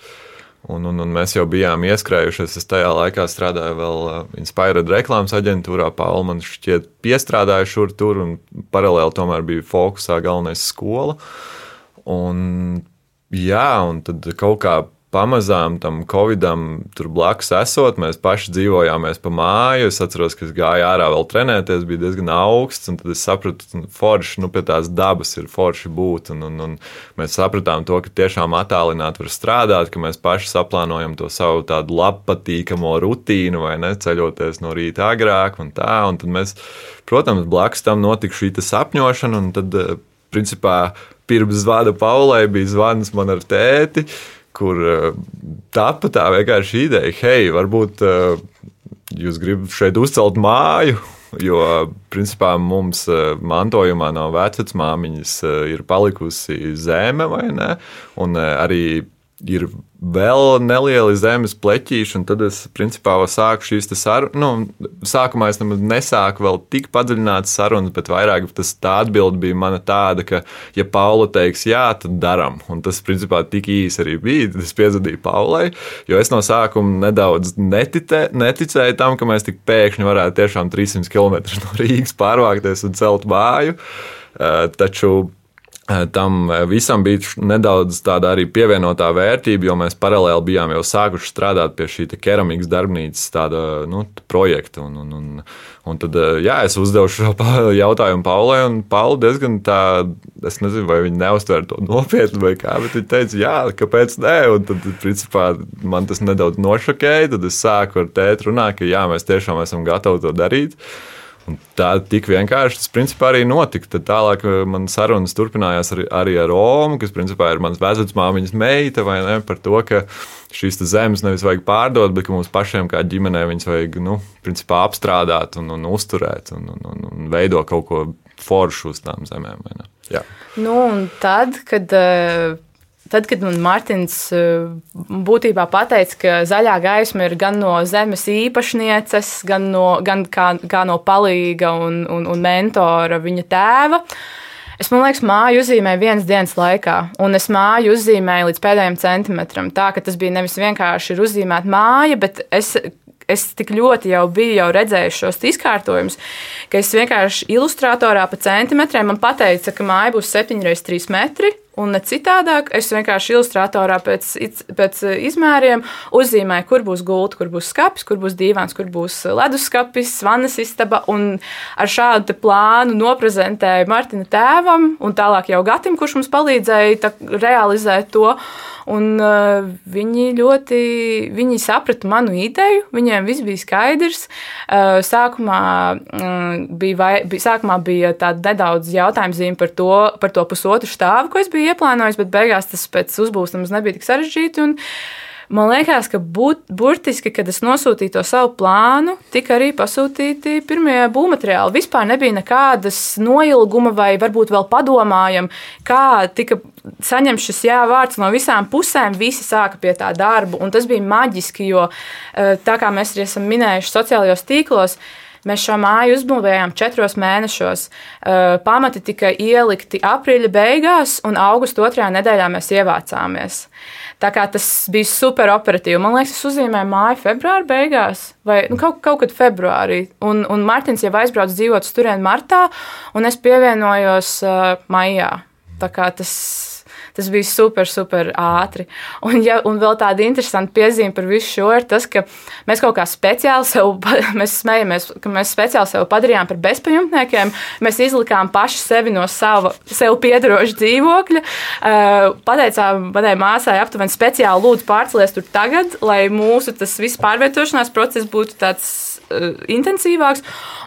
Un, un, un mēs jau bijām ieskrējušies. Es tajā laikā strādāju vēl uh, Inspired reklāmas aģentūrā. Pauli man šķiet piestrādāja šur tur, un paralēli tomēr bija fokusā galvenais skola. Un, jā, un tad kaut kā pamazām tam covidam tur blakus esot, mēs paši dzīvojāmies pa māju. Es atceros, ka es gāju ārā vēl trenēties, bija diezgan augsts, un tad es sapratu, ka forši nu, pie tās dabas ir forši būt. Un, un, un mēs sapratām to, ka tiešām attālināti var strādāt, ka mēs paši saplānojam to savu tādu labpatīkamo rutīnu, vai ne, ceļoties no rīta agrāk un tā. Un tad mēs, protams, blakus tam notika šī sapņošana, un tad, eh, principā, pirms zvana Paulai bija zvans man ar tēti kur uh, tapa tā vienkārši ideja, hei, varbūt uh, jūs gribat šeit uzcelt māju. Jo, principā, mums uh, mantojumā no vecmāmiņas ir palikusi zeme, vai ne? Un arī ir vēl nelieli zemes pleķīši, un tad es principā sāku šīs sarunas. Nu, sākumā es nesāku vēl tik padziļinātas sarunas, bet vairāk tas tā atbilde bija mana tāda, ka, ja Paula teiks jā, tad daram. Un tas principā tik īsi arī bija. Es piezvanīju Paulai, jo es no sākuma nedaudz netite, neticēju tam, ka mēs tik pēkšņi varētu tiešām 300 km no Rīgas pārvākties un celt māju. Uh, taču Eh, tam eh, visam bija nedaudz tāda arī pievienotā vērtība, jo mēs paralēli bijām jau sākuši strādāt pie šī keramikas darbnīcas tāda, nu, projekta. Un, un, un, un tad eh, jā, es uzdevu šo jautājumu Paulai, un Paula diezgan tā, es nezinu, vai viņa neuztver to nopietni vai kā, bet viņa teica, jā, kāpēc nē, un tad, principā, man tas nedaudz nošokēja, tad es sāku ar tēti runāt, ka jā, mēs tiešām esam gatavi to darīt. Un tā tik vienkārši tas principā arī notika. Tad tālāk uh, man sarunas turpinājās arī, arī ar Romu, kas principā ir mans vecmāmiņas meita, vai ne, par to, ka šīs zemes nevis vajag pārdot, bet mums pašiem kā ģimenei viņas vajag nu, principā, apstrādāt un, un uzturēt un, un, un, un veidot kaut ko foršu uz tām zemēm. Nu, un tad, kad uh, Tad, kad man Mārtiņš eh, būtībā pateica, ka zaļā gaisma ir gan no zemes īpašnieces, gan, no, gan kā, kā no palīga un, un, un mentora viņa tēva. Es domāju, ka māju uzzīmēju vienas dienas laikā, un es māju uzzīmēju līdz pēdējiem centimetram. Tā ka tas bija nevis vienkārši uzzīmēta māja, bet es es tik ļoti jau biju jau redzējis šos izkārtojumus, ka es vienkārši ilustratorā pa centimetriem man pateica, ka māja būs 7x3 metri un ne citādāk. Es vienkārši ilustratorā pēc, pēc eh, izmēriem uzzīmēju, kur būs gulta, kur būs skats, kur būs dīvāns, kur būs leduskapis, vannas istaba. Un ar šādu plānu noprezentēju Martina tēvam un tālāk jau Gatim, kurš mums palīdzēja realizēt to. Un, uh, viņi ļoti viņi saprata manu ideju, viņiem viss bija skaidrs. Uh, sākumā, um, bija, vai, bija, sākumā bija tāda nedaudz jautājuma zīme par to, par to pusotru stāvu, ko es biju ieplānojis, bet beigās tas pēc uzbūves nebija tik sarežģīti. Un, Man liekas, ka būt, burtiski, kad es nosūtīju to savu plānu, tika arī pasūtīti pirmie būvmateriāli. Vispār nebija nekādas noilguma, vai varbūt vēl padomājam, kā tika saņemts šis jā vārds no visām pusēm. Visi sāka pie tā darba, un tas bija maģiski, jo eh, tā kā mēs arī esam minējuši sociālajos tīklos, Mēs šo māju uzbūvējām četros mēnešos. Pamati tika ielikti aprīļa beigās, un augusta otrajā nedēļā mēs ievācāmies. Tā kā tas bija super operatīvi. Man liekas, es uzzīmēju māju februāra beigās, vai nu, kaut, kaut kad februārī. Un, un Mārtiņš jau aizbrauca dzīvot uz turieni martā, un es pievienojos uh, maijā. Tā kā tas Tas bija super, super ātri. Un, ja, un vēl tāda interesanta piezīme par visu šo ir tas, ka mēs kaut kā speciāli sev, mēs smējamies, ka mēs speciāli sev padarījām par bezpajumtniekiem. Mēs izlikām paši sevi no sava, sev piedaroša dzīvokļa. Eh, pateicām manai māsai aptuveni speciāli lūdzu pārcelties tur tagad, lai mūsu tas viss pārvietošanās process būtu tāds uh, intensīvāks.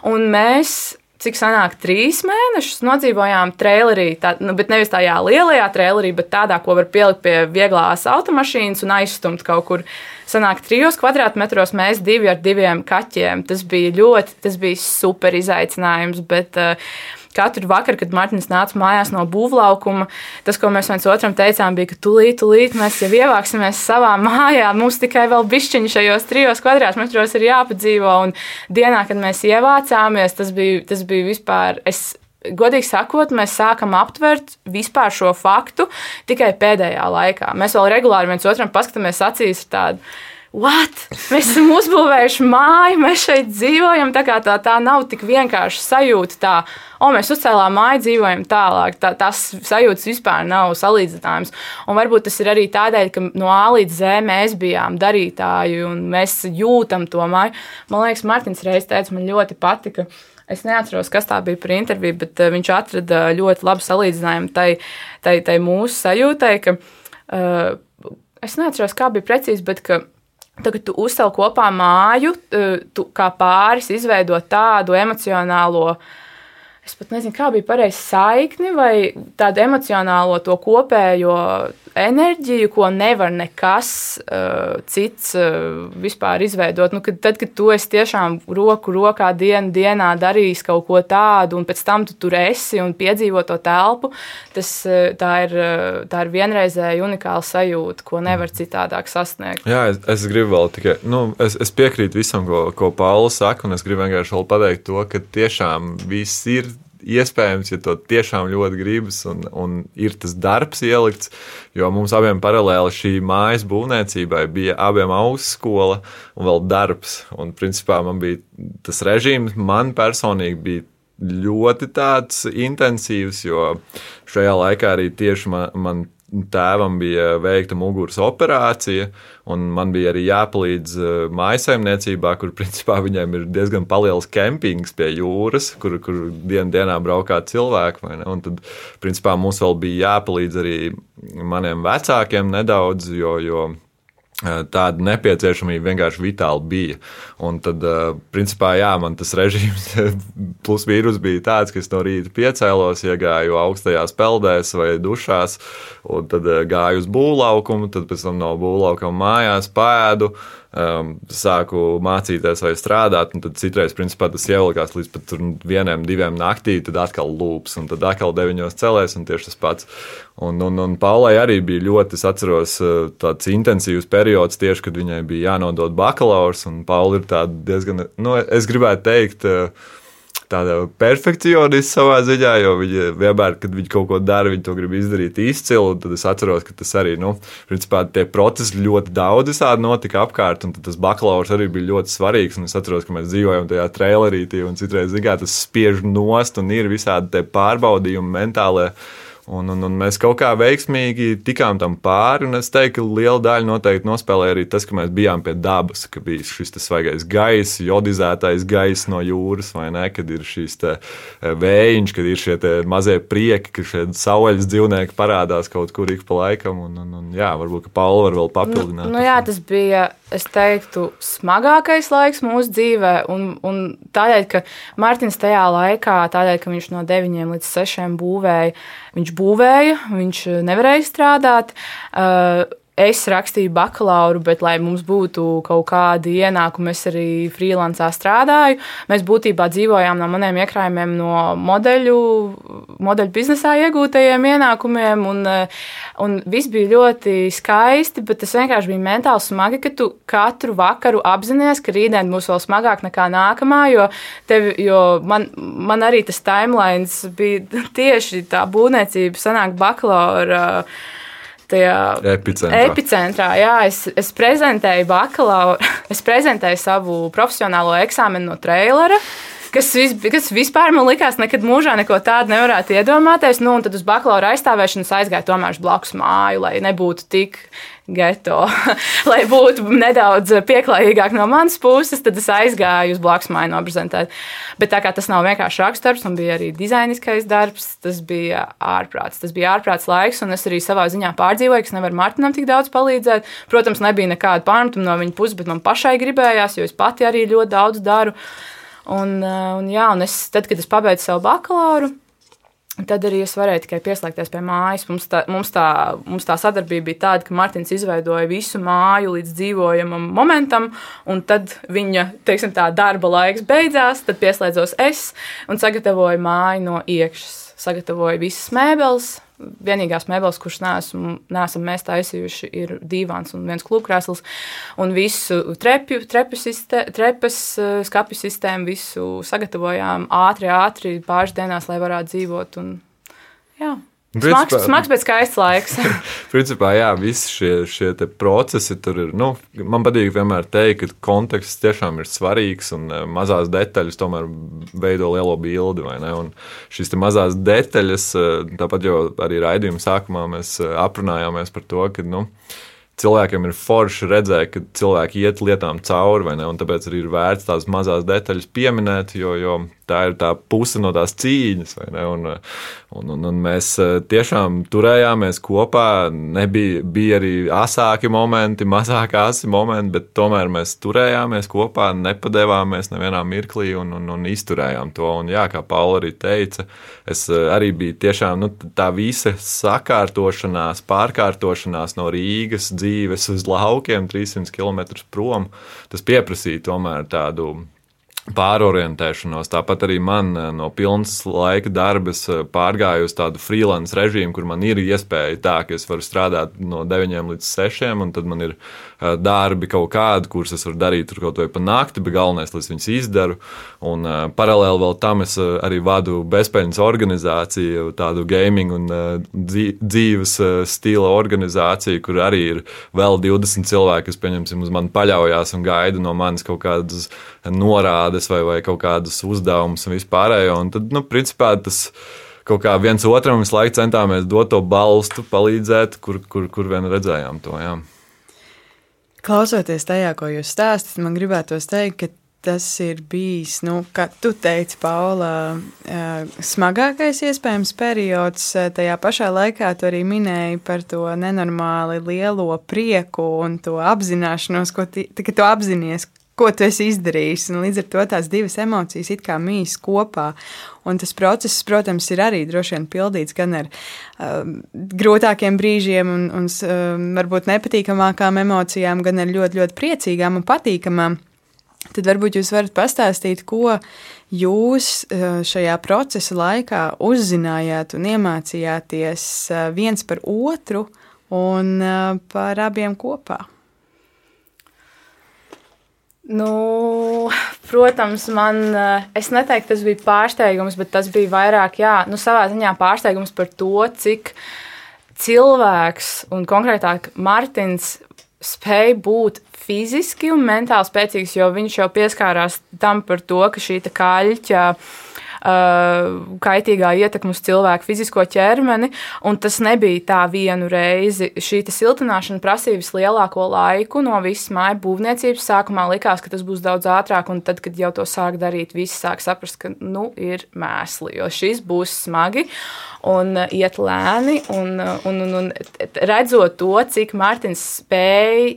Un mēs cik sanāk, trīs mēnešus nodzīvojām trailerī, tā, nu, bet nevis tajā lielajā trailerī, bet tādā, ko var pielikt pie vieglās automašīnas un aizstumt kaut kur. Sanāk, trijos kvadrātmetros mēs divi ar diviem kaķiem. Tas bija ļoti, tas bija super izaicinājums, bet uh, katru vakaru, kad Mārtiņš nāca mājās no būvlaukuma, tas, ko mēs viens otram teicām, bija, ka tūlīt, tūlīt mēs jau ievāksimies savā mājā. Mums tikai vēl bišķiņi šajos trijos kvadrātmetros ir jāpadzīvo. Un dienā, kad mēs ievācāmies, tas bija, tas bija vispār. Es, Godīgi sakot, mēs sākam aptvert vispār šo faktu tikai pēdējā laikā. Mēs vēl regulāri viens otram paskatāmies acīs tādu What? Mēs esam uzbūvējuši māju, mēs šeit dzīvojam. Tā, tā, tā nav tik vienkārši sajūta, tā, o, mēs uzcēlām māju, dzīvojam tālāk. Tā, tas sajūtas vispār nav salīdzināmas. Un varbūt tas ir arī tādēļ, ka no A līdz Z mēs bijām darītāji un mēs jūtam to māju. Man liekas, Mārtiņš reiz teica, man ļoti patika. Es neatceros, kas tā bija par interviju, bet uh, viņš atrada ļoti labu salīdzinājumu tai, tai, tai mūsu sajūtai, ka uh, es neatceros, kā bija precīzi, bet ka Tagad tu uzcēl kopā māju, tu kā pāris izveido tādu emocionālo, es pat nezinu, kā bija pareizi saikni vai tādu emocionālo to kopējo enerģiju, ko nevar nekas uh, cits uh, vispār izveidot. Nu, kad, tad, kad tu esi tiešām roku rokā dienu dienā darījis kaut ko tādu, un pēc tam tu tur esi un piedzīvo to telpu, tas, uh, tā, ir, tā ir vienreizēja unikāla sajūta, ko nevar citādāk sasniegt. Jā, es, es gribu vēl tikai, nu, es, es piekrītu visam, ko, ko Paula saka, un es gribu vienkārši pateikt to, ka tiešām viss ir iespējams, ja to tiešām ļoti gribas un, un ir tas darbs ielikts. Jo mums abiem paralēli šī mājas būvniecībai bija abiem augstskola un vēl darbs. Un principā man bija tas režīms, man personīgi bija ļoti tāds intensīvs, jo šajā laikā arī tieši man, man tēvam bija veikta muguras operācija, un man bija arī jāpalīdz eh, mājsaimniecībā, kur principā viņiem ir diezgan liels kempings pie jūras, kur, kur dienu dienā braukā cilvēki. Un tad, principā, mums vēl bija jāpalīdz arī maniem vecākiem nedaudz, jo, jo Tāda nepieciešamība vienkārši vitāli bija. Un tad, principā, jā, man tas režīms plus mīnus bija tāds, ka es no rīta piecēlos, iegāju augstajās peldēs vai dušās, un tad gāju uz būvlaukumu, tad pēc tam no būvlaukuma mājās pēdu um, sāku mācīties vai strādāt, un tad citreiz principā, tas ievilkās līdz pat vienam, diviem naktī, tad atkal lūps, un tad atkal deviņos celēs, un tieši tas pats. Un, un, un Paulai arī bija ļoti, es atceros, uh, tāds intensīvs periods, tieši kad viņai bija jānodod bakalaurs, un Paula ir tāda diezgan, nu, es gribētu teikt, uh, tāda perfekcionists savā ziņā, jo viņi vienmēr, kad viņi kaut ko dara, viņi to grib izdarīt izcili. Tad es atceros, ka tas arī, nu, principā tie procesi ļoti daudz visādi notika apkārt, un tas bakalaurs arī bija ļoti svarīgs. Un es atceros, ka mēs dzīvojam tajā trailerītī, un citreiz, zināmā, tas spiež nost, un ir visādi pārbaudījumi mentālajā Un, un, un mēs kaut kā veiksmīgi tikām tam pāri. Es teiktu, ka liela daļa noteikti nospēlēja arī tas, ka mēs bijām pie dabas, ka bija šis svaigais gaiss, jodizētais gaiss no jūras, vai ne? Kad ir šīs e, vējiņš, kad ir šie mazie prieki, ka šie saules dzīvnieki parādās kaut kur ik pa laikam. Un, un, un, jā, varbūt Paula var vēl papildināt. Nu, nu, jā, tas bija, es teiktu, smagākais laiks mūsu dzīvē. Un, un tādēļ, ka Mārtiņš tajā laikā, tādēļ, ka viņš no 9 līdz 6 būvēja Viņš būvēja, viņš nevarēja strādāt. Uh, es rakstīju bakalauru, bet, lai mums būtu kaut kādi ienākumi, es arī freelancā strādāju. Mēs būtībā dzīvojām no maniem iekrājumiem, no modeļu, modeļu biznesā iegūtajiem ienākumiem. Un, un viss bija ļoti skaisti, bet tas vienkārši bija mentāli smagi, ka tu katru vakaru apzinājies, ka rītdien būs vēl smagāk nekā nākamā. Jo, tevi, jo man, man arī tas timelines bija tieši tā būvniecība, sanāk bakalaura tajā epicentrā. epicentrā jā, es, es prezentēju bakalauru, es prezentēju savu profesionālo eksāmenu no trailera. Kas, vis, kas vispār man likās, nekad mūžā neko tādu nevarētu iedomāties. Nu, un tad uz bakalaura aizstāvēšanas aizgāju tomēr uz blakus māju, lai nebūtu tik geto, lai būtu nedaudz pieklājīgāk no manas puses, tad es aizgāju uz blakus māju noprezentēt. Bet tā kā tas nav vienkārši rakstdarbs, man bija arī dizainiskais darbs, tas bija ārprāts. Tas bija ārprāts laiks, un es arī savā ziņā pārdzīvoju, ka es nevaru Martinam tik daudz palīdzēt. Protams, nebija nekāda pārmetuma no viņa puses, bet man pašai gribējās, jo es pati arī ļoti daudz daru. Un, un, jā, un es, tad, kad es pabeidzu savu bakalauru, Tad arī es varēju tikai pieslēgties pie mājas. Mums tā, mums tā, mums tā sadarbība bija tāda, ka Mārtiņš izveidoja visu māju līdz dzīvojamam momentam, un tad viņa teiksim, tā, darba laiks beidzās. Tad pieslēdzos es un sagatavoju māju no iekšas. Sagatavoju visas mēbeles, Vienīgās mēbeles, kuras neesam, neesam mēs taisījuši, ir divāns un viens klubkrēsls. Un visu trepju, trepju sistē, trepas, eh, skapju sistēmu, visu sagatavojām ātri, ātri pāris dienās, lai varētu dzīvot. Un, jā. Principā, smags, smags, bet skaists laiks. principā, jā, visi šie, šie procesi tur ir. Nu, man patīk vienmēr teikt, ka konteksts tiešām ir svarīgs un eh, mazās detaļas tomēr veido lielo bildi. Šīs mazās detaļas, eh, tāpat jau arī raidījuma sākumā mēs eh, aprunājāmies par to, ka. Nu, cilvēkiem ir forši redzēt, ka cilvēki iet lietām cauri, vai ne? Un tāpēc arī ir vērts tās mazās detaļas pieminēt, jo, jo tā ir tā puse no tās cīņas. Un, un, un, un mēs eh, tiešām turējāmies kopā. Nebija, bija arī asāki momenti, mazāk asi momenti, bet tomēr mēs turējāmies kopā, nepadevāmies nevienā mirklī un, un, un izturējām to. Un, jā, kā Paula arī teica, es eh, arī biju tiešām nu, tā visa sakārtošanās, pārkārtošanās no Rīgas dzīves uz laukiem, 300 km prom. Tas pieprasīja tomēr tādu pārorientēšanos. Tāpat arī man eh, no pilnas laika darba eh, pārgāju uz tādu freelance režīmu, kur man ir iespēja tā, ka es varu strādāt no 9 līdz 6, un tad man ir darbi kaut kādi, kurus es varu darīt tur kaut vai pa nakti, bet galvenais, lai es viņus izdaru. Un paralēli vēl tam es arī vadu bezpēļņas organizāciju, tādu gaming un dzīves stila organizāciju, kur arī ir vēl 20 cilvēki, kas, pieņemsim, uz mani paļaujas un gaida no manis kaut kādas norādes vai, vai kaut kādus uzdevumus un vispārējo. Un tad, nu, principā tas kaut kā viens otram visu laiku centāmies dot to balstu, palīdzēt, kur, kur, kur vien redzējām to. Jā. Klausoties tajā, ko jūs stāstāt, man gribētos teikt, ka tas ir bijis, nu, kā tu teici, Paula, smagākais iespējams periods. Tajā pašā laikā tu arī minēji par to nenormāli lielo prieku un to apzināšanos, ko tu, tu apzinājies, ko tu esi izdarījis. Un līdz ar to tās divas emocijas it kā mīs kopā. Un tas process, protams, ir arī droši vien pildīts gan ar um, grūtākiem brīžiem, un, un um, varbūt nepatīkamākām emocijām, gan ar ļoti, ļoti priecīgām un patīkamām. Tad varbūt jūs varat pastāstīt, ko jūs uh, šajā procesa laikā uzzinājāt un iemācījāties uh, viens par otru un uh, par abiem kopā. Nu, protams, man, eh, es neteiktu, tas bija pārsteigums, bet tas bija vairāk, jā, nu, savā ziņā pārsteigums par to, cik cilvēks un konkrētāk Martins spēja būt fiziski un mentāli spēcīgs, jo viņš jau pieskārās tam par to, ka šī kaļķa Uh, kaitīgā ietekme uz cilvēku fizisko ķermeni. Tas nebija tā vienu reizi. Šī siltināšana prasīja vislielāko laiku no visas māju būvniecības. Sākumā likās, ka tas būs daudz ātrāk, un tad, kad jau to sāk darīt, visi sāk saprast, ka nu, ir mēsli, jo šis būs smagi un uh, iet lēni. Un, uh, un, un, un redzot to, cik Mārtiņš spēja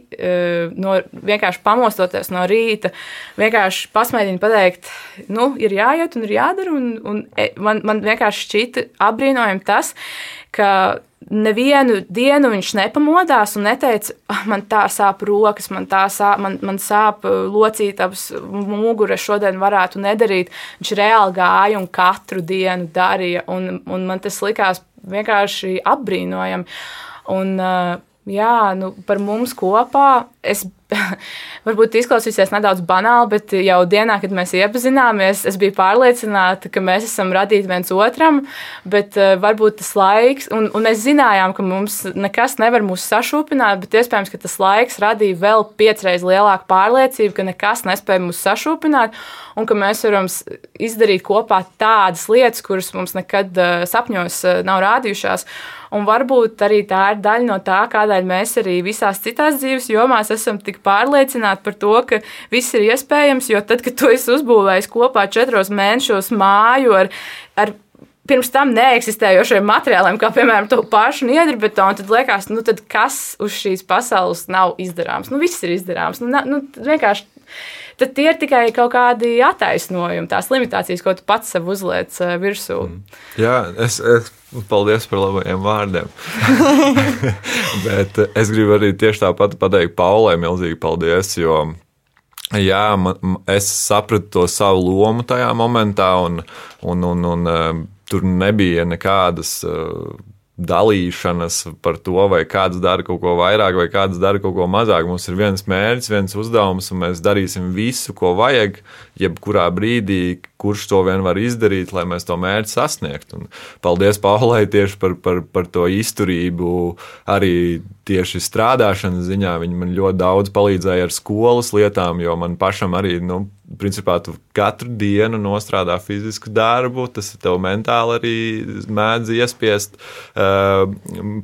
no, vienkārši pamostoties no rīta, vienkārši pasmēģināt pateikt, nu, ir jāiet un ir jādara un, un e, man, man vienkārši šķita apbrīnojami tas, ka nevienu dienu viņš nepamodās un neteica, ah, man tā sāp rokas, man tā sāp, man, man sāp uh, locītavas mugura, šodien varētu nedarīt. Viņš reāli gāja un katru dienu darīja, un, un man tas likās vienkārši apbrīnojami. Un, uh, jā, nu, par mums kopā es varbūt izklausīsies nedaudz banāli, bet jau dienā, kad mēs iepazināmies, es biju pārliecināta, ka mēs esam radīti viens otram, bet uh, varbūt tas laiks, un, un mēs zinājām, ka mums nekas nevar mūs sašūpināt, bet iespējams, ka tas laiks radīja vēl piecreiz lielāku pārliecību, ka nekas nespēja mūs sašūpināt, un ka mēs varam izdarīt kopā tādas lietas, kuras mums nekad uh, sapņos uh, nav rādījušās. Un varbūt arī tā ir daļa no tā, kādēļ mēs arī visās citās dzīves jomās esam tik pārliecināti par to, ka viss ir iespējams. Jo tad, kad tu esi uzbūvējis kopā četros mēnešos māju ar, ar pirms tam neeksistējošiem materiāliem, kā piemēram to pašu niedribetonu, tad liekas, nu tad kas uz šīs pasaules nav izdarāms? Nu, viss ir izdarāms. Nu, nu, vienkārši tad tie ir tikai kaut kādi attaisnojumi, tās limitācijas, ko tu pats sev uzliec eh, virsū. Mm. Jā, es, es paldies par labajiem vārdiem. Bet es gribu arī tieši tāpat pateikt Paulai milzīgi paldies, jo jā, man, es sapratu to savu lomu tajā momentā, un, un, un, un, eh, tur nebija nekādas. Uh, dalīšanas par to, vai kāds dara kaut ko vairāk, vai kāds dara kaut ko mazāk. Mums ir viens mērķis, viens uzdevums, un mēs darīsim visu, ko vajag, jebkurā brīdī, kurš to vien var izdarīt, lai mēs to mērķi sasniegtu. Un paldies Paulai tieši par, par, par to izturību, arī tieši strādāšanas ziņā. Viņa man ļoti daudz palīdzēja ar skolas lietām, jo man pašam arī. Nu, Principā tu katru dienu nostrādā fizisku darbu, tas tev mentāli arī mēdz iespiest uh,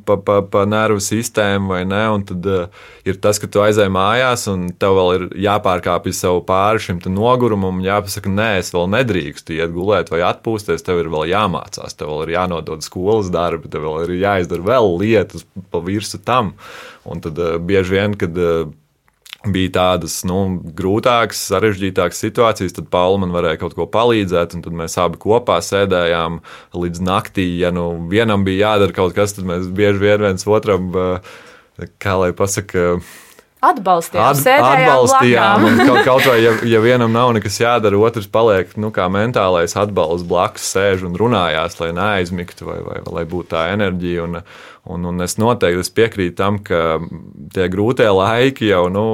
pa, pa, pa nervu sistēmu, vai ne? Un tad uh, ir tas, ka tu aizej mājās, un tev vēl ir jāpārkāpj sev pāri šim nogurumam, un jāpasaka, nē, es vēl nedrīkstu iet gulēt vai atpūsties. Tev ir vēl jāmācās, tev vēl ir jānodod skolas darbi, tev vēl ir jāizdara vēl lietas pa virsmu tam. Un tad uh, bieži vien, kad uh, bija tādas nu, grūtākas, sarežģītākas situācijas, tad Paula man varēja kaut ko palīdzēt, un tad mēs abi kopā sēdējām līdz naktī. Ja nu vienam bija jādara kaut kas, tad mēs bieži vien viens otram, kā lai pasakā, atbalstījām. At, atbalstījām. Kaut, kaut vai, ja, ja vienam nav nekas jādara, otrs paliek nu, kā mentālais atbalsts blakus, sēž un runājās, lai neaizmigtu vai, vai, vai lai būtu tā enerģija. Un, un, un es noteikti es piekrītu tam, ka tie grūtie laiki jau. Nu,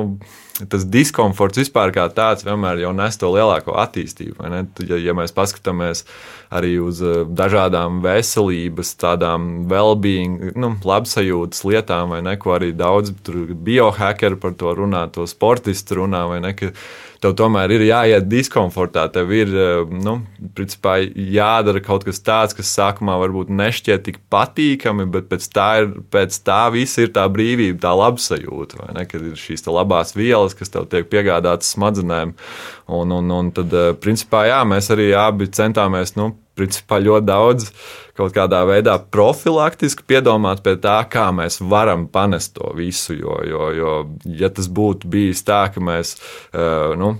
tas diskomforts vispār kā tāds vienmēr jau nes to lielāko attīstību. Ja, ja mēs paskatāmies arī uz eh, dažādām veselības, tādām well-being, nu, labsajūtas lietām, vai ne, ko arī daudz biohackeri par to runā, to sportisti runā, vai ne, ka tev tomēr ir jāiet diskomfortā. Tev ir nu, principā, jādara kaut kas tāds, kas sākumā varbūt nešķiet tik patīkami, bet pēc tā, ir, pēc tā viss ir tā brīvība, tā labsajūta. Ne, kad ir šīs labās vielas, kas tev tiek piegādātas smadzenēm. Un, un, un tad, principā, jā, mēs arī abi centāmies. Nu, principā ļoti daudz kaut kādā veidā profilaktiski piedomāt pie tā, kā mēs varam panest to visu. Jo, jo, jo ja tas būtu bijis tā, ka mēs uh, nu,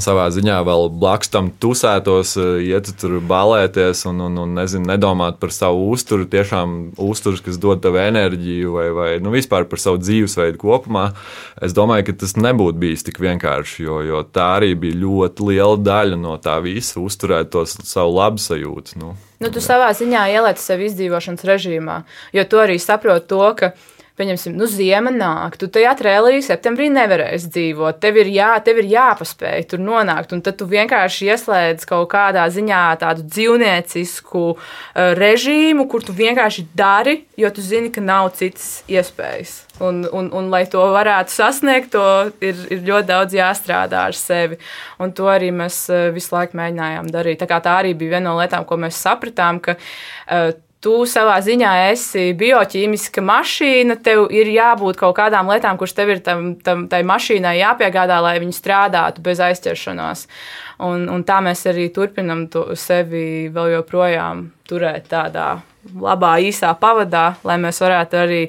savā ziņā vēl blakus tam tusētos, eh, iet tur balēties un, un, un nezinu, nedomāt par savu uzturu, tiešām uzturs, kas dod tev enerģiju vai, vai nu, vispār par savu dzīvesveidu kopumā. Es domāju, ka tas nebūtu bijis tik vienkārši, jo, jo tā arī bija ļoti liela daļa no tā visa, uzturēt to savu labsajūtu. Nu, nu, tu savā ziņā ieliec sevi izdzīvošanas režīmā, jo tu arī saproti to, ka pieņemsim, nu, ziema nāk, tu tajā trēlī septembrī nevarēsi dzīvot. Tev ir, jā, tev ir jāpaspēj tur nonākt, un tad tu vienkārši ieslēdz kaut kādā ziņā tādu dzīvniecisku uh, režīmu, kur tu vienkārši dari, jo tu zini, ka nav citas iespējas. Un, un, un, lai to varētu sasniegt, to ir, ir ļoti daudz jāstrādā ar sevi. Un to arī mēs uh, visu laiku mēģinājām darīt. Tā, tā arī bija viena no lietām, ko mēs sapratām, ka uh, tu savā ziņā esi bioķīmiska mašīna, tev ir jābūt kaut kādām lietām, kuras tev ir tam, tam, tai mašīnai jāpiegādā, lai viņi strādātu bez aizķeršanās. Un, un tā mēs arī turpinam sevi vēl joprojām turēt tādā labā, īsā pavadā, lai mēs varētu arī,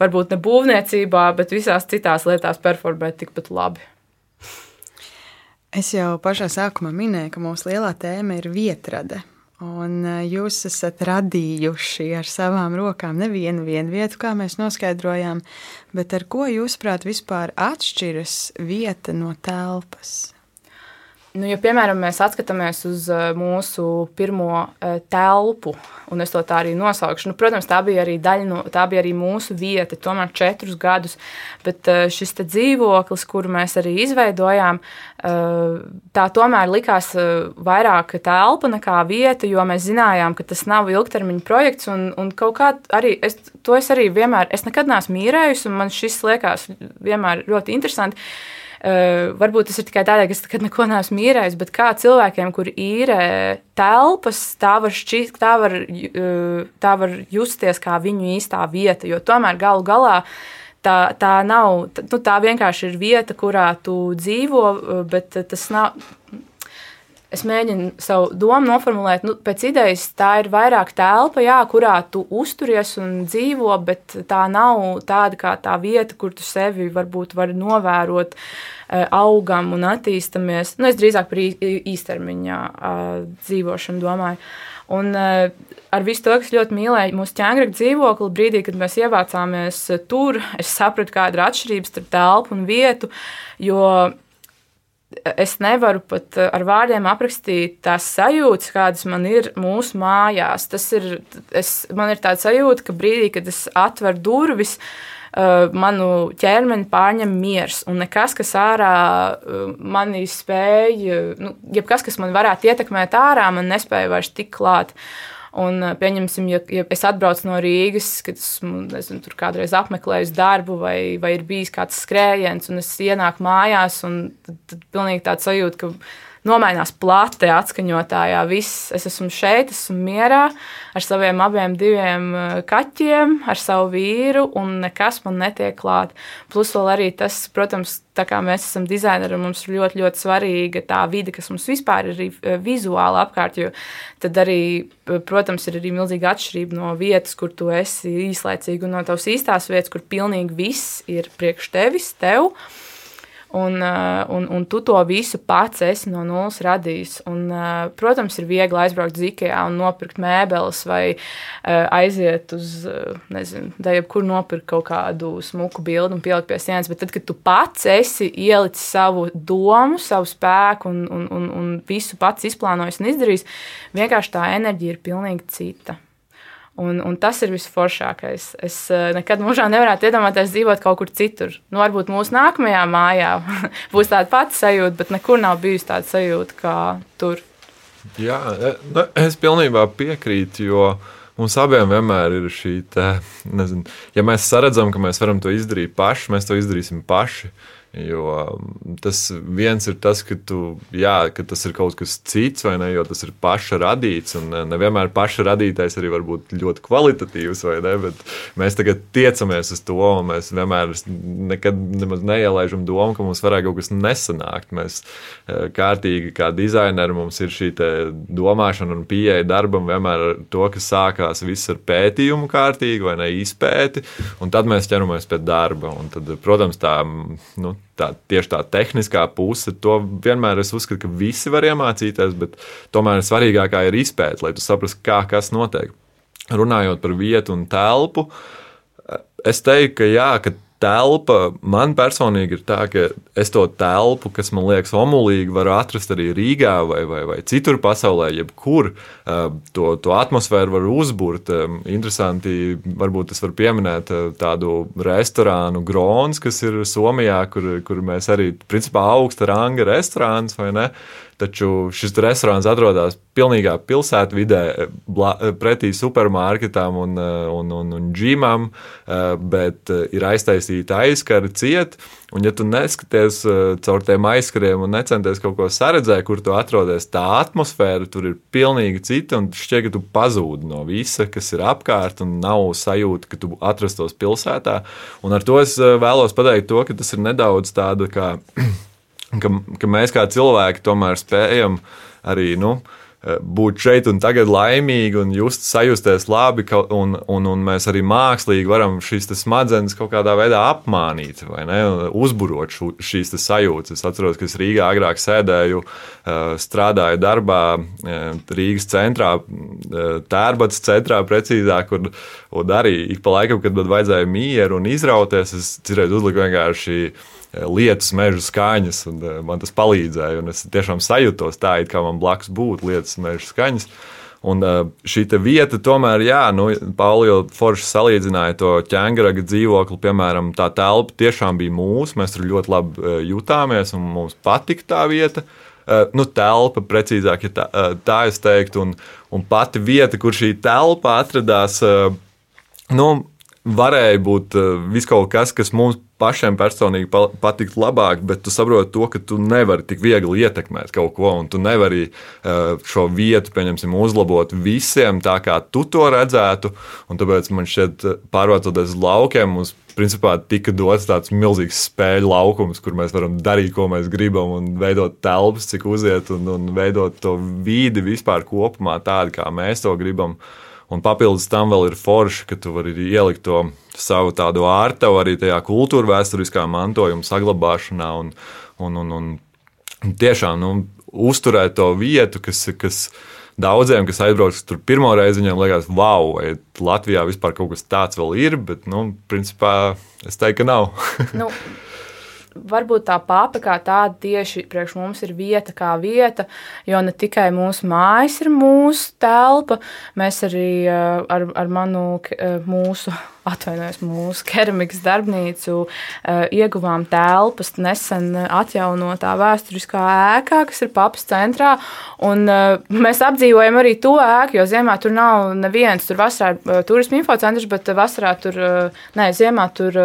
varbūt ne būvniecībā, bet visās citās lietās performēt tikpat labi. Es jau pašā sākumā minēju, ka mūsu lielā tēma ir vietrade. Un eh, jūs esat radījuši ar savām rokām nevienu vietu, kā mēs noskaidrojām, bet ar ko jūsuprāt vispār atšķiras vieta no telpas? Nu, ja, piemēram, mēs skatāmies uz eh, mūsu pirmo eh, telpu, un es to tā arī nosaukšu, nu, protams, tā bija arī daļa no tā, bija arī mūsu vieta, tomēr četrus gadus. Bet eh, šis dzīvoklis, kuru mēs arī izveidojām, tā tomēr likās vairāk telpa nekā vieta, jo mēs zinājām, ka tas nav ilgtermiņa projekts. Un, un kaut kā arī es, to es arī vienmēr, es nekad neesmu mīrējusi, un man šis liekas vienmēr ļoti interesanti. Uh, varbūt tas ir tikai tādēļ, ka es nekad neko neesmu mīrējis, bet kā cilvēkiem, kuri īrē telpas, tā var, šķist, tā var, uh, tā var justies kā viņu īstā vieta. Jo tomēr galu galā tā, tā nav, nu, tā vienkārši ir vieta, kurā tu dzīvo, bet tas nav es mēģinu savu domu noformulēt. Nu, pēc idejas tā ir vairāk telpa, jā, kurā tu uzturies un dzīvo, bet tā nav tāda kā tā vieta, kur tu sevi varbūt vari novērot, eh, augam un attīstamies. Nu, es drīzāk par īstermiņā dzīvošanu domāju. Un uh, ar visu to, kas ļoti mīlēja mūsu ķēngrakta dzīvokli, brīdī, kad mēs ievācāmies tur, es sapratu, kāda ir atšķirība starp telpu un vietu. Jo es nevaru pat eh, ar vārdiem aprakstīt tās sajūtas, kādas man ir mūsu mājās. Tas ir, es, man ir tāds sajūta, ka brīdī, kad es atveru durvis, uh, manu ķermeni pārņem miers, un nekas, kas ārā uh, manī spēja, nu, jebkas, kas man varētu ietekmēt ārā, man nespēja vairs tik klāt. Un, pieņemsim, ja, ja es atbraucu no Rīgas, kad esmu nezinu, tur kādreiz apmeklējis darbu, vai, vai ir bijis kāds skrējiens, un es ienāku mājās, un tad, tad pilnīgi tāds sajūta, ka nomainās plate atskaņotājā. Viss, es esmu šeit, esmu mierā ar saviem abiem diviem eh, kaķiem, ar savu vīru, un nekas man netiek klāt. Plus vēl arī tas, protams, tā kā mēs esam dizaineri, mums ir ļoti, ļoti svarīga tā vide, kas mums vispār ir eh, vizuāli apkārt, jo tad arī, eh, protams, ir arī milzīga atšķirība no vietas, kur tu esi īslaicīgi, un no tavas īstās vietas, kur pilnīgi viss ir priekš tevis, tev. Un, eh, un, un tu to visu pats esi no nulles radījis. Un, eh, protams, ir viegli aizbraukt IKEA un nopirkt mēbeles vai eh, aiziet uz, nezinu, jebkur nopirkt kaut kādu smuku bildi un pielikt pie sienas. Bet tad, kad tu pats esi ielicis savu domu, savu spēku un, un, un, un visu pats izplānojis un izdarījis, vienkārši tā enerģija ir pilnīgi cita. Un, un tas ir visforšākais. Es uh, nekad mūžā nevarētu iedomāties dzīvot kaut kur citur. Nu, varbūt mūsu nākamajā mājā būs tāda pati sajūta, bet nekur nav bijusi tāda sajūta kā tur. Jā, e, nu, es pilnībā piekrītu, jo mums abiem vienmēr ir šī, te, nezinu, ja mēs saredzam, ka mēs varam to izdarīt paši, mēs to izdarīsim paši. Jo um, tas viens ir tas, ka, tu, jā, ka tas ir kaut kas cits, vai ne? Jo tas ir paša radīts. Un uh, nevienmēr paša radītais arī var būt ļoti kvalitatīvs, vai ne? Bet mēs tagad tiecamies uz to, un mēs vienmēr nekad neielaižam domu, ka mums varētu kaut kas nesanākt. Mēs uh, kārtīgi, kā dizaineri, mums ir šī domāšana un pieeja darbam vienmēr ar to, ka sākās viss ar pētījumu kārtīgi vai ne izpēti, un tad mēs ķeramies pie darba. Un tad, protams, tā. Nu, tā, tieši tā tehniskā puse, to vienmēr es uzskatu, ka visi var iemācīties, bet tomēr svarīgākā ir izpēta, lai tu saprastu, kā kas notiek. Runājot par vietu un telpu, es teiktu, ka jā, ka telpa man personīgi ir tā, ka es to telpu, kas man liekas omulīgi, varu atrast arī Rīgā vai, vai, vai citur pasaulē, jebkur. To, to atmosfēru var uzbūrt. Interesanti, varbūt es varu pieminēt tādu restorānu Grons, kas ir Somijā, kur, kur mēs arī principā augsta ranga restorāns vai ne. Taču šis restorāns atrodas pilnīgā pilsētvidē, pretī supermarketam un, un, un, un džimam, bet ir aiztaisīta aizkara cieta. Un, ja tu neskaties caur tiem aizkariem un necenties kaut ko saredzēt, kur tu atrodies, tā atmosfēra tur ir pilnīgi cita. Un šķiet, ka tu pazūdi no visa, kas ir apkārt, un nav sajūta, ka tu atrastos pilsētā. Un ar to es vēlos pateikt to, ka tas ir nedaudz tāda kā ka, ka mēs kā cilvēki tomēr spējam arī nu, būt šeit un tagad laimīgi un just, sajusties labi, un, un, un mēs arī mākslīgi varam šīs smadzenes kaut kādā veidā apmānīt vai ne, uzburot šu, šīs sajūtas. Es atceros, ka es Rīgā agrāk sēdēju, strādāju darbā Rīgas centrā, tērbats centrā precīzāk, kur, un arī ik pa laikam, kad man vajadzēja mieru un izrauties, es citreiz uzliku vienkārši Eh, lietas, meža skaņas, un eh, man tas palīdzēja. Es tiešām sajūtos tā, it kā man blakus būtu lietas, meža skaņas. Un eh, šī vieta, tomēr, jā, nu, jau forši salīdzināja to ķēngaraga dzīvokli. Piemēram, tā telpa tiešām bija mūsu. Mēs tur ļoti labi jutāmies, un mums patika tā vieta. Nu, telpa, precīzāk, ja tā, tā es teiktu, un, un pati vieta, kur šī telpa atradās, nu, varēja būt viss kaut kas, kas mums pašiem personīgi patikt labāk, bet tu saproti to, ka tu nevari tik viegli ietekmēt kaut ko, un tu nevari uh, šo vietu, pieņemsim, uzlabot visiem tā, kā tu to redzētu. Tāpēc man šķiet, pārvācoties uz laukiem, mums principā tika dots tāds milzīgs spēļu laukums, kur mēs varam darīt, ko mēs gribam, un veidot telpas, cik uziet, un, un veidot to vidi vispār kopumā tādu, kā mēs to gribam. Un papildus tam vēl ir forši, ka tu vari ielikt to savu tādu ārtavu arī tajā kultūra vēsturiskā mantojuma saglabāšanā un, un, un, un tiešām nu, uzturēt to vietu, kas, kas daudziem, kas aizbrauc tur pirmo reizi, viņiem liekas, wow, vai Latvijā vispār kaut kas tāds vēl ir, bet, nu, principā es teiktu, ka nav. nu varbūt tā papa kā tāda tieši priekš mums ir vieta kā vieta, jo ne tikai mūsu mājas ir mūsu telpa, mēs arī eh, ar, ar manu eh, mūsu. Atvainojos, mūsu keramikas darbnīcu uh, ieguvām telpas nesen atjaunotā vēsturiskā ēkā, kas ir papas centrā. Un, mēs apdzīvojam arī to ēku, jo ziemā tur nav neviens. Tur vasarā ir turismu infocentrs, bet vasarā tur, nē, ziemā tur.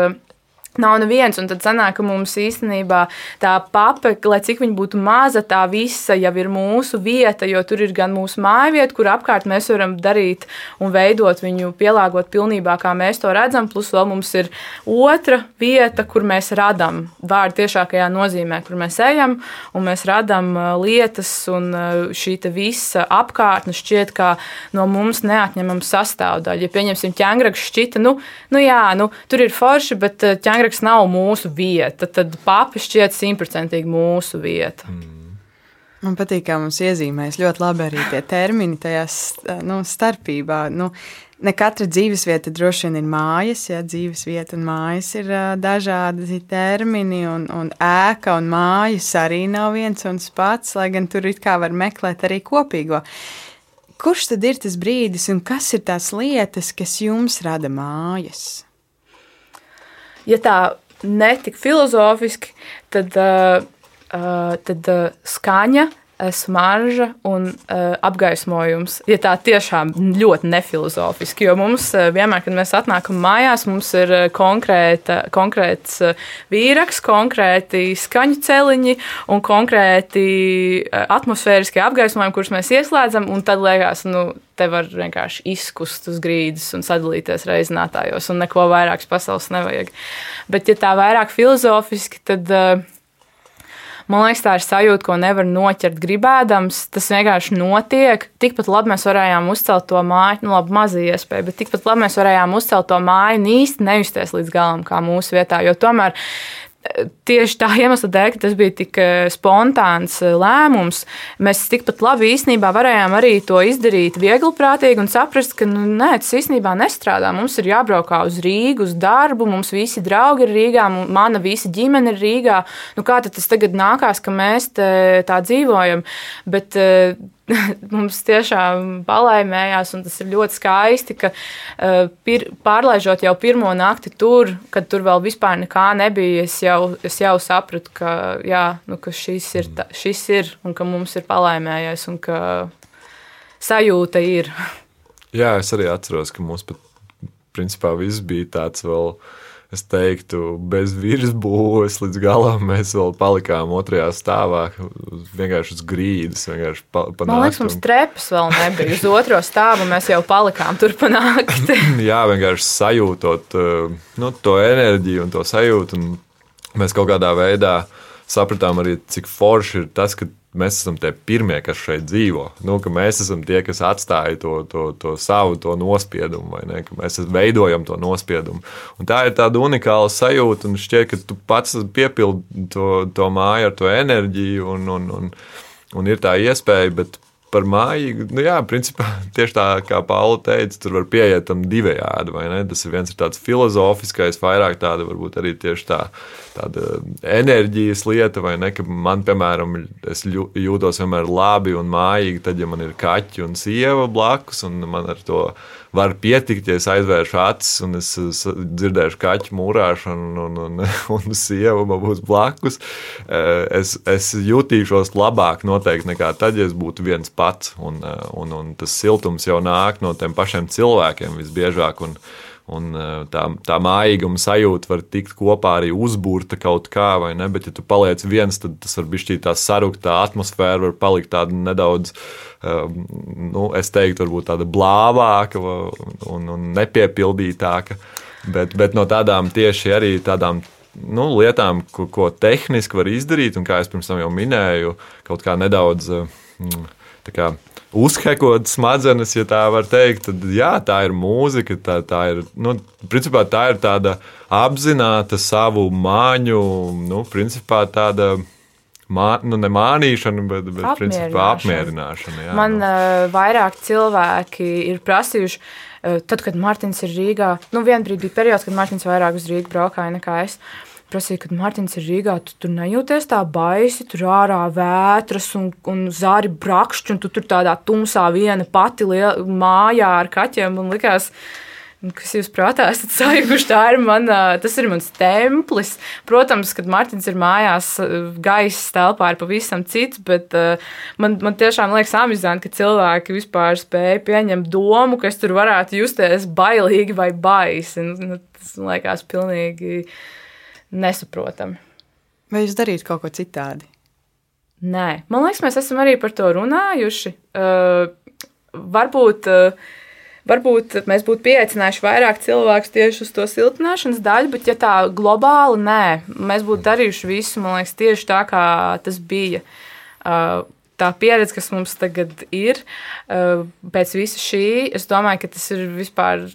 Uh, Nav neviens, un tad sanāk, ka mums īstenībā tā papa, lai cik viņa būtu maza, tā visa jau ir mūsu vieta, jo tur ir gan mūsu māja vieta, kur apkārt mēs varam darīt un veidot viņu, pielāgot pilnībā, kā mēs to redzam. Plus vēl mums ir otra vieta, kur mēs radām vārdu tiešākajā nozīmē, kur mēs ejam un mēs radām uh, lietas, un uh, šī visa apkārtne šķiet kā no mums neatņemama sastāvdaļa. Ja pieņemsim ķēngrags šķita, nu, nu jā, nu, tur ir forši, bet ķēngrags Āgreks nav mūsu vieta, tad papi šķiet simtprocentīgi mūsu vieta. Mm. Man patīk, kā mums iezīmēs ļoti labi arī tie termini tajā nu, starpībā. Nu, ne katra dzīvesvieta droši vien ir mājas, ja dzīves vieta un mājas ir uh, dažādi termini, un, un ēka un mājas arī nav viens un tas pats, lai gan tur it kā var meklēt arī kopīgo. Kurš tad ir tas brīdis un kas ir tās lietas, kas jums rada mājas? Ja tā netik filozofiski, tad, uh, uh, tad uh, skaņa, smarža un uh, apgaismojums. Ja tā tiešām ļoti nefilozofiski, jo mums uh, vienmēr, kad mēs atnākam mājās, mums ir uh, konkrēta, konkrēts uh, vīraks, konkrēti skaņu celiņi un konkrēti uh, atmosfēriskie apgaismojumi, kurus mēs ieslēdzam, un tad liekas, nu, te var vienkārši izkust uz grīdas un sadalīties reizinātājos, un neko vairākas pasaules nevajag. Bet, ja tā vairāk filozofiski, tad uh, Man liekas, tā ir sajūta, ko nevar noķert gribēdams. Tas vienkārši notiek. Tikpat labi mēs varējām uzcelt to māju, nu, labi, maza iespēja, bet tikpat labi mēs varējām uzcelt to māju un īsti nejusties līdz galam kā mūsu vietā. Jo tomēr tieši tā iemesla dēļ, ka tas bija tik eh, spontāns eh, lēmums, mēs tikpat labi īstenībā varējām arī to izdarīt viegliprātīgi un saprast, ka nu, nē, tas īstenībā nestrādā. Mums ir jābraukā uz Rīgu, uz darbu, mums visi draugi ir Rīgā, mana visa ģimene ir Rīgā. Nu, kā tas tagad nākās, ka mēs tā dzīvojam? Bet eh, mums tiešām palaimējās, un tas ir ļoti skaisti, ka uh, pir, pārlaižot jau pirmo nakti tur, kad tur vēl vispār nekā nebija, es jau, es jau sapratu, ka, jā, nu, ka šis, ir, ta, šis ir, un ka mums ir palaimējies, un ka sajūta ir. Jā, es arī atceros, ka mums pat principā viss bija tāds vēl es teiktu, bez virsbūves līdz galam mēs vēl palikām otrajā stāvā, vienkārši uz grīdas. Vienkārši pa, pa Man liekas, mums trepas vēl nebija. Uz otro stāvu mēs jau palikām tur pa nakti. Jā, vienkārši sajūtot uh, nu, to enerģiju un to sajūtu. Un mēs kaut kādā veidā sapratām arī, cik forši ir tas, ka mēs esam tie pirmie, kas šeit dzīvo. Nu, mēs esam tie, kas atstāja to, to, to savu to nospiedumu, vai ne? Mēs veidojam to nospiedumu. Un tā ir tāda unikāla sajūta, un šķiet, ka tu pats piepildi to, to māju ar to enerģiju, un, un, un, un ir tā iespēja. Bet par māju, nu jā, principā tieši tā kā Paula teica, tur var pieiet tam divējādi? Tas ir viens ir tāds filozofiskais, vairāk tāda varbūt arī tieši tā, tāda enerģijas lieta, vai ne? Ka man, piemēram, es jūtos vienmēr labi un mājīgi, tad, ja man ir kaķi un sieva blakus, un man ar to var pietikt, ja es aizvēršu acis un es dzirdēšu kaķu mūrāšanu, un, un, un, sieva man būs blakus. Eh, es, es jutīšos labāk noteikti nekā tad, ja es būtu viens pats. Un, eh, un, un tas siltums jau nāk no tiem pašiem cilvēkiem visbiežāk. Un, Un eh, tā, tā mājīguma sajūta var tikt kopā arī uzbūrta kaut kā, vai ne? Bet, ja tu paliec viens, tad tas var būt tā sarūkta, tā atmosfēra var palikt tāda nedaudz, um, nu, es teiktu, varbūt tāda blāvāka un, un nepiepildītāka. Bet, bet no tādām tieši arī tādām nu, lietām, ko, ko tehniski var izdarīt, un kā jau pirms tam jau minēju, kaut kā nedaudz. Mm, kā, uzhekot smadzenes, ja tā var teikt, tad jā, tā ir mūzika. Tā, tā ir, nu, principā, tā ir tāda apzināta savu māņu, nu, principā tāda. Mā, nu, ne mānīšana, bet, bet apmierināšana. Principā, apmierināšana jā, Man uh, vairāk cilvēki ir prasījuši, uh, tad, kad Mārtiņš ir Rīgā, nu, vienbrīd bija periods, kad Mārtiņš vairāk uz Rīgas braukāja nekā es. Uh, prasīja, kad Mārtiņš ir Rīgā, tu tur nejūties tā baisi, tur ārā vētras un, un zāri brakšķi, un tu tur tādā tumsā viena pati liela, mājā ar kaķiem. Man likās, kas jūs prātā esat sajukuši, tā ir mana, tas ir mans templis. Protams, kad Mārtiņš ir mājās, gaisa telpā ir pavisam cits, bet man, man tiešām liekas amizanti, ka cilvēki vispār spēja pieņemt domu, ka es tur varētu justies bailīgi vai baisi. Nu, tas man liekas pilnīgi nesaprotami. Vai jūs darītu kaut ko citādi? Nē, man liekas, mēs esam arī par to runājuši. Uh, varbūt, uh, varbūt mēs būtu pieaicinājuši vairāk cilvēku tieši uz to siltināšanas daļu, bet, ja tā globāli, nē, mēs būtu darījuši visu, man liekas, tieši tā, kā tas bija. Uh, tā pieredze, kas mums tagad ir, eh, pēc visa šī, es domāju, ka tas ir vispār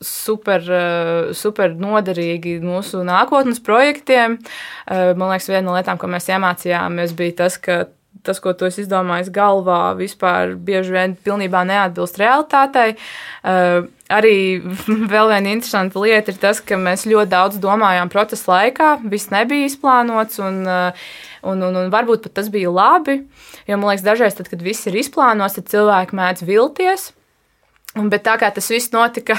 super, eh, super noderīgi mūsu nākotnes projektiem. Eh, man liekas, viena no lietām, ko mēs iemācījāmies, bija tas, ka tas, ko tu esi izdomājis galvā, vispār bieži vien pilnībā neatbilst realitātei. Uh, arī vēl viena interesanta lieta ir tas, ka mēs ļoti daudz domājām procesa laikā, viss nebija izplānots, un, uh, un, un, un varbūt pat tas bija labi. Jo man liekas, dažreiz, tad, kad viss ir izplānots, tad cilvēki mēdz vilties. Bet tā kā tas viss notika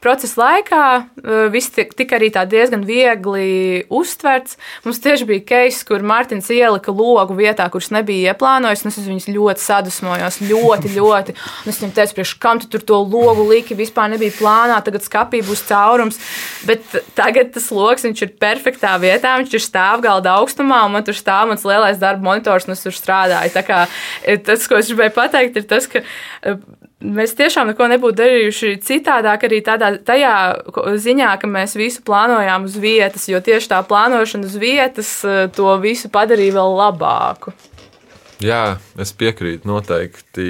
procesa laikā, eh, viss tika arī tā diezgan viegli uztverts. Mums tieši bija keis, kur Mārtiņš ielika logu vietā, kurš nebija ieplānojis. Es viņus ļoti sadusmojos, ļoti, ļoti. Un es viņam teicu, priekš, kam tu tur to logu liki, vispār nebija plānā, tagad skapī būs caurums. Bet tagad tas loks ir perfektā vietā, viņš ir stāvgalda augstumā, un man tur stāv mans lielais darba monitors, un es tur strādāju. Eh, tas, ko es gribēju pateikt, ir tas, ka eh, Mēs tiešām neko nebūtu darījuši citādāk, arī tādā ziņā, ka mēs visu plānojām uz vietas, jo tieši tā plānošana uz vietas eh, to visu padarīja vēl labāku. Jā, es piekrītu noteikti.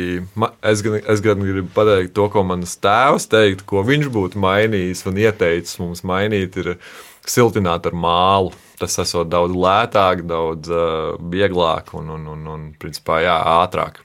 Es gan, es gan gribu pateikt to, ko mans tēvs teikt, ko viņš būtu mainījis un ieteicis mums mainīt, ir siltināt ar mālu. Tas esot daudz lētāk, daudz uh, vieglāk un, un, un, un principā, jā, ātrāk.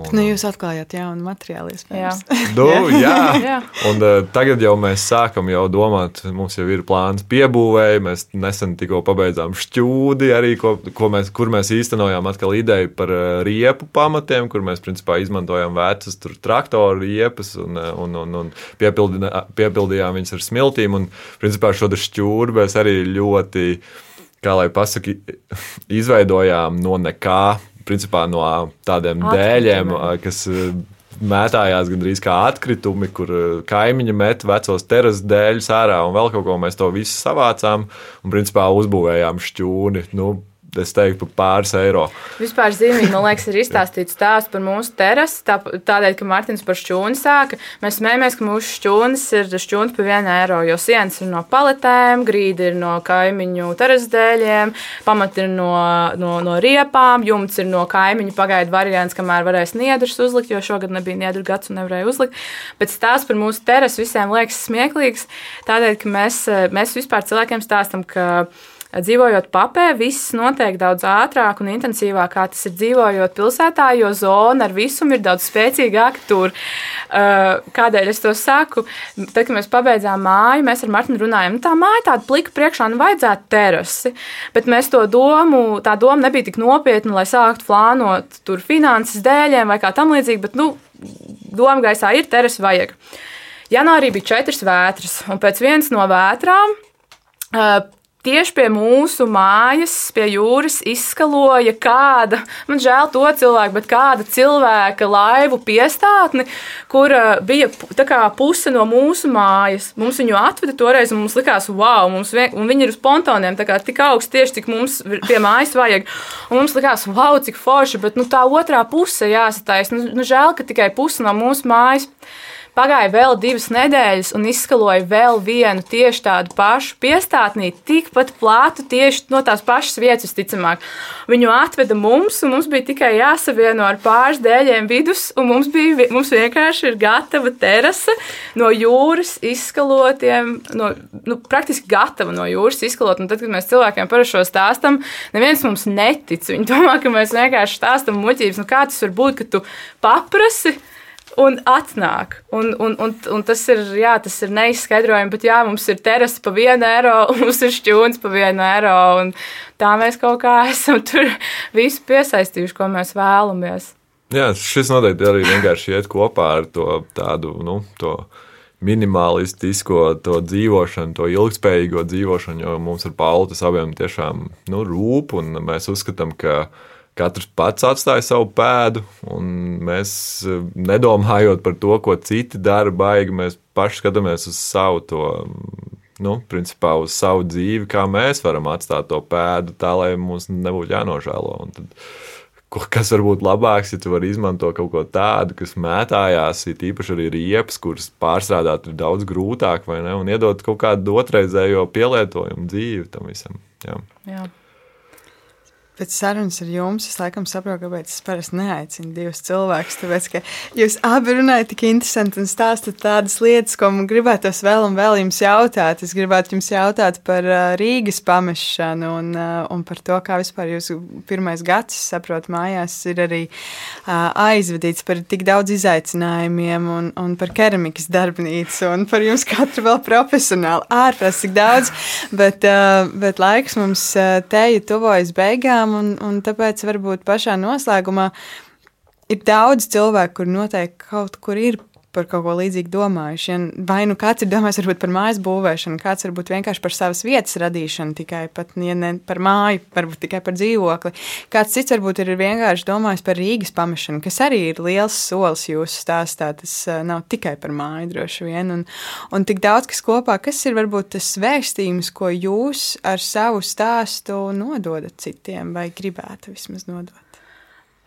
Un, nu, jūs atklājāt jaunu materiālu, iespējams. Jā, nu, jā. jā. Un, uh, tagad jau mēs sākam jau domāt, mums jau ir plāns piebūvēja. Mēs nesen tikko pabeidzām šķūdi, arī, ko, ko mēs, kur mēs īstenojām atkal ideju par uh, riepu pamatiem, kur mēs principā izmantojam vecas traktoru riepas un, uh, un, un, un piepildījām viņas ar smiltīm. Un, principā šo šķūri mēs arī ļoti kā lai pasaki, izveidojām no nekā principā no tādiem dēļiem, kas mētājās gandrīz kā atkritumi, kur kaimiņi met vecos terases dēļus ārā un vēl kaut ko. Mēs to visu savācām un principā uzbūvējām šķūni. Nu, es teiktu, pāris eiro. Vispār zīmīgi, man liekas, ir izstāstīts stāsts par mūsu terasi. Tā, tādēļ, ka Mārtiņš par šķūni sāka, mēs smējamies, ka mūsu šķūnis ir šķūnis par vienu eiro, jo sienas ir no paletēm, grīdi ir no kaimiņu terases dēļiem, pamat ir no, no, no riepām, jumts ir no kaimiņu pagaidu variants, kamēr varēs niedrus uzlikt, jo šogad nebija niedru gads un nevarēja uzlikt. Bet stāsts par mūsu terasi visiem liekas smieklīgs, tādēļ, ka mēs, mēs vispār cilvēkiem stāstam, ka dzīvojot papē, viss notiek daudz ātrāk un intensīvāk, kā tas ir dzīvojot pilsētā, jo zona ar visumu ir daudz spēcīgāka tur. Uh, kādēļ es to saku? Tad, kad mēs pabeidzām māju, mēs ar Martinu runājam, nu, tā māja tāda plika priekšā, nu vajadzētu terasi. Bet mēs to domu, tā doma nebija tik nopietna, lai sāktu plānot tur finanses dēļiem vai kā tam līdzīgi, bet, nu, doma gaisā ir terasi vajag. Janvārī bija četras vētras, un pēc vienas no vētrām uh, Tieši pie mūsu mājas, pie jūras izskaloja kāda, man žēl to cilvēku, bet kāda cilvēka laivu piestātni, kur bija puse no mūsu mājas. Mums viņu atveda toreiz, un mums likās, wow, mums vien, un viņi ir uz pontoniem, tā kā tik augsts tieši, cik mums pie mājas vajag. Un mums likās, wow, cik forši, bet nu, tā otrā puse jāsataisa. Nu, nu, žēl, ka tikai puse no mūsu mājas. Pagāja vēl divas nedēļas un izskaloja vēl vienu tieši tādu pašu piestātnī, tikpat plātu tieši no tās pašas vietas, visticamāk. Viņu atveda mums, un mums bija tikai jāsavieno ar pāris dēļiem vidus, un mums, bija, mums vienkārši ir gatava terase no jūras izskalotiem, no, nu, praktiski gatava no jūras izskalot. Un tad, kad mēs cilvēkiem par šo stāstam, neviens mums netic. Viņi domā, ka mēs vienkārši stāstam muļķības. Nu, kā tas var būt, ka tu paprasti? Un atnāk. Un, un, un, un tas ir, jā, tas ir neizskaidrojami, bet jā, mums ir terasa pa vienu eiro, un mums ir šķūns pa vienu eiro. Tā mēs kaut kā esam tur visu piesaistījuši, ko mēs vēlamies. Jā, šis noteikti arī vienkārši iet kopā ar to tādu, nu, to minimalistisko to dzīvošanu, to ilgspējīgo dzīvošanu, jo mums ar Paulu tas abiem tiešām nu, rūp, un mēs uzskatām, ka katrs pats atstāja savu pēdu, un mēs eh, nedomājot par to, ko citi dara, baigi mēs paši skatāmies uz savu to. Nu, principā uz savu dzīvi, kā mēs varam atstāt to pēdu, tā lai mums nebūtu jānožēlo. Un tad, kas var būt labāks, ja tu vari izmantot kaut ko tādu, kas mētājās, ir īpaši arī riepas, kuras pārstrādāt ir daudz grūtāk, vai ne? Un iedot kaut kādu otrreizējo pielietojumu dzīvi tam visam. Jā. Jā pēc sarunas ar jums, es laikam saprotu, kāpēc es parasti neaicinu divus cilvēkus. Tāpēc, ka jūs abi runājat tik interesanti un stāstat tādas lietas, ko man gribētos vēl un vēl jums jautāt. Es gribētu jums jautāt par uh, Rīgas pamešanu un, uh, un par to, kā vispār jūsu pirmais gads, saprotu, mājās ir arī uh, aizvadīts par tik daudz izaicinājumiem un, un par keramikas darbnīcu un par jums katru vēl profesionāli. Ārprātīgi daudz, bet, bet laiks mums teju tuvojas beigām lietām, un, un tāpēc varbūt pašā noslēgumā ir daudz cilvēku, kur noteikti kaut kur ir par kaut ko līdzīgu domājuši. Vai nu kāds ir domājis varbūt par mājas būvēšanu, kāds varbūt vienkārši par savas vietas radīšanu, tikai pat, ja ne par māju, varbūt tikai par dzīvokli. Kāds cits varbūt ir vienkārši domājis par Rīgas pamešanu, kas arī ir liels solis jūsu stāstā. Tas uh, nav tikai par māju droši vien. Un, un tik daudz kas kopā, kas ir varbūt tas vēstījums, ko jūs ar savu stāstu nododat citiem vai gribētu vismaz nodot?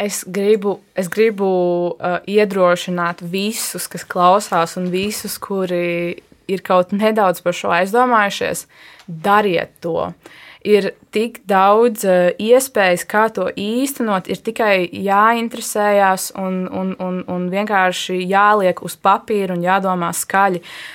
Es gribu, es gribu uh, iedrošināt visus, kas klausās, un visus, kuri ir kaut nedaudz par šo aizdomājušies, dariet to. Ir tik daudz uh, iespējas, kā to īstenot, ir tikai jāinteresējas un, un, un, un vienkārši jāliek uz papīra un jādomā skaļi. Uh,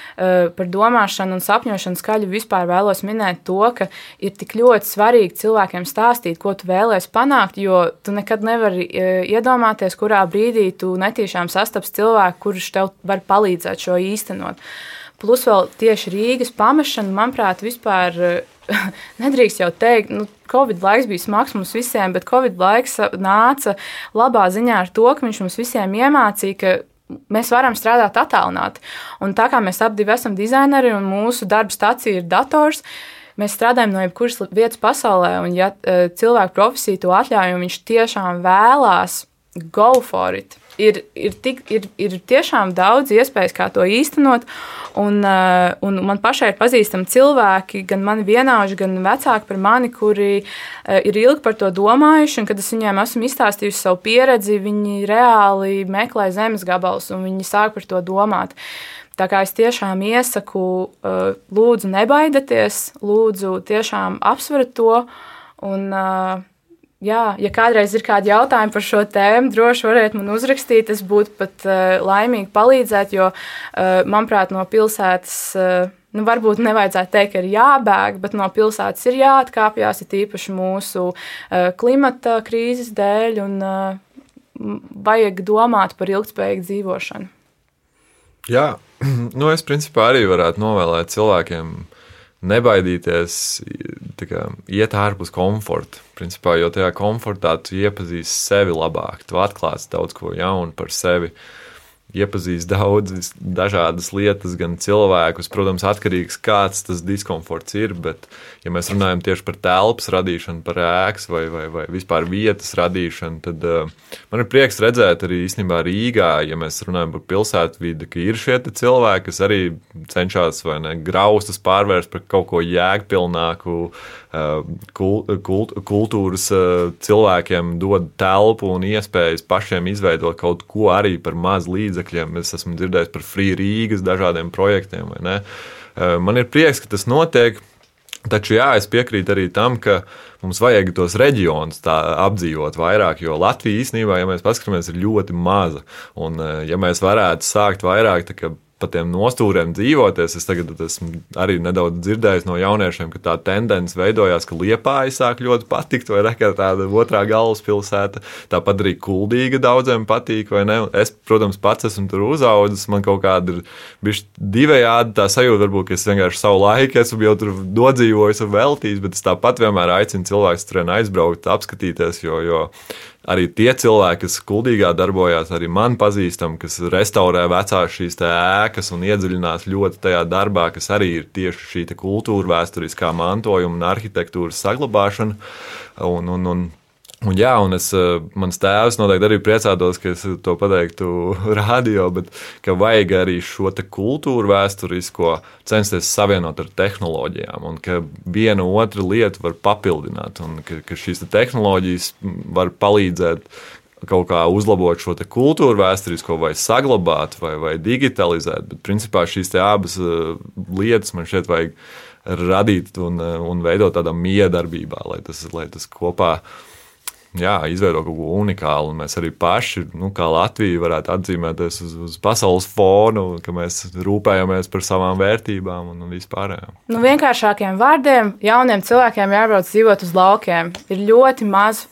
par domāšanu un sapņošanu skaļi vispār vēlos minēt to, ka ir tik ļoti svarīgi cilvēkiem stāstīt, ko tu vēlēsies panākt, jo tu nekad nevari eh, iedomāties, kurā brīdī tu netīšām sastaps cilvēku, kurš tev var palīdzēt šo īstenot. Plus vēl tieši Rīgas pamešana, manuprāt, vispār eh, nedrīkst jau teikt, nu, Covid laiks bija smags mums visiem, bet Covid laiks nāca labā ziņā ar to, ka viņš mums visiem iemācīja, ka mēs varam strādāt attālināti. Un tā kā mēs abi esam dizaineri un mūsu darba stācija ir dators, mēs strādājam no jebkuras vietas pasaulē. Un, ja e, cilvēku profesija to atļauj, un viņš tiešām vēlās go for it, ir, ir, tik, ir, ir tiešām daudz iespējas, kā to īstenot. Un, uh, un man pašai ir pazīstami cilvēki, gan mani vienādi, gan vecāki par mani, kuri uh, ir ilgi par to domājuši. Kad es viņiem esmu izstāstījusi savu pieredzi, viņi reāli meklē zemes gabalus un viņi sāk par to domāt. Tā kā es tiešām iesaku, uh, lūdzu, nebaidieties, lūdzu, tiešām apsveriet to. Un, uh, Jā, ja kādreiz ir kādi jautājumi par šo tēmu, droši variet man uzrakstīt. Es būtu pat uh, laimīgi palīdzēt, jo, uh, manuprāt, no pilsētas, uh, nu, varbūt nevajadzētu teikt, ka ir jābēg, bet no pilsētas ir jāatkāpjas, ir tīpaši mūsu uh, klimata krīzes dēļ, un uh, vajag domāt par ilgspējīgu dzīvošanu. Jā, nu es principā arī varētu novēlēt cilvēkiem nebaidīties kā, iet ārpus komforta. Principā, jo tajā komfortā tu iepazīsti sevi labāk, tu atklāsi daudz ko jaunu par sevi. Uh, iepazīst daudzas dažādas lietas, gan cilvēkus. Protams, atkarīgs kāds tas diskomforts ir, bet, ja mēs runājam tieši par telpas radīšanu, par ēkas vai, vai, vai vispār vietas radīšanu, tad uh, man ir prieks redzēt arī īstenībā Rīgā, ja mēs runājam par pilsētvidi, ka ir šie cilvēki, kas arī cenšas vai ne graustas pārvērst par kaut ko jēgpilnāku, kult, kult, kultūras uh, cilvēkiem dod telpu un iespējas pašiem izveidot kaut ko arī par maz līdzekļiem. Es esmu dzirdējis par Free Rīgas dažādiem projektiem. Eh, man ir prieks, ka tas notiek. Taču jā, es piekrītu arī tam, ka mums vajag tos reģionus apdzīvot vairāk, jo Latvija īstenībā, ja mēs paskatāmies, ir ļoti maza. Un, eh, ja mēs varētu sākt vairāk pa tiem nostūriem dzīvoties. Es tagad esmu arī nedaudz dzirdējis no jauniešiem, ka tā tendence veidojās, ka Liepāja sāk ļoti patikt, vai ne, kā tāda otrā galvaspilsēta. Tāpat arī kuldīga daudziem patīk, vai ne? Es, protams, pats esmu tur uzaudzis, man kaut kāda ir bijusi divējādi tā sajūta, varbūt, ka es vienkārši savu laiku esmu jau tur nodzīvojis un veltījis, bet es tāpat vienmēr aicinu cilvēkus turien aizbraukt, apskatīties, jo, jo arī tie cilvēki, kas kuldīgā darbojās, arī man pazīstami, kas restaurē vecās šīs ēkas un iedziļinās ļoti tajā darbā, kas arī ir tieši šī kultūra, vēsturiskā mantojuma un arhitektūras saglabāšana. Un, un, un Un, jā, un es, eh, mans tēvs noteikti arī priecātos, ka es to pateiktu radio, bet ka vajag arī šo kultūru vēsturisko censties savienot ar tehnoloģijām, un ka viena otra lieta var papildināt, un ka, ka šīs te tehnoloģijas var palīdzēt kaut kā uzlabot šo kultūru vēsturisko, vai saglabāt, vai, vai digitalizēt. Bet principā šīs abas eh, lietas man šeit vajag radīt un, eh, un veidot tādā miedarbībā, lai tas, lai tas kopā jā, izveido kaut ko unikālu. Mēs arī paši, nu, kā Latvija, varētu atzīmēties uz, uz pasaules fonu, ka mēs rūpējamies par savām vērtībām un, un vispārējām. Nu, vienkāršākiem vārdiem, jauniem cilvēkiem jābrauc dzīvot uz laukiem. Ir ļoti maz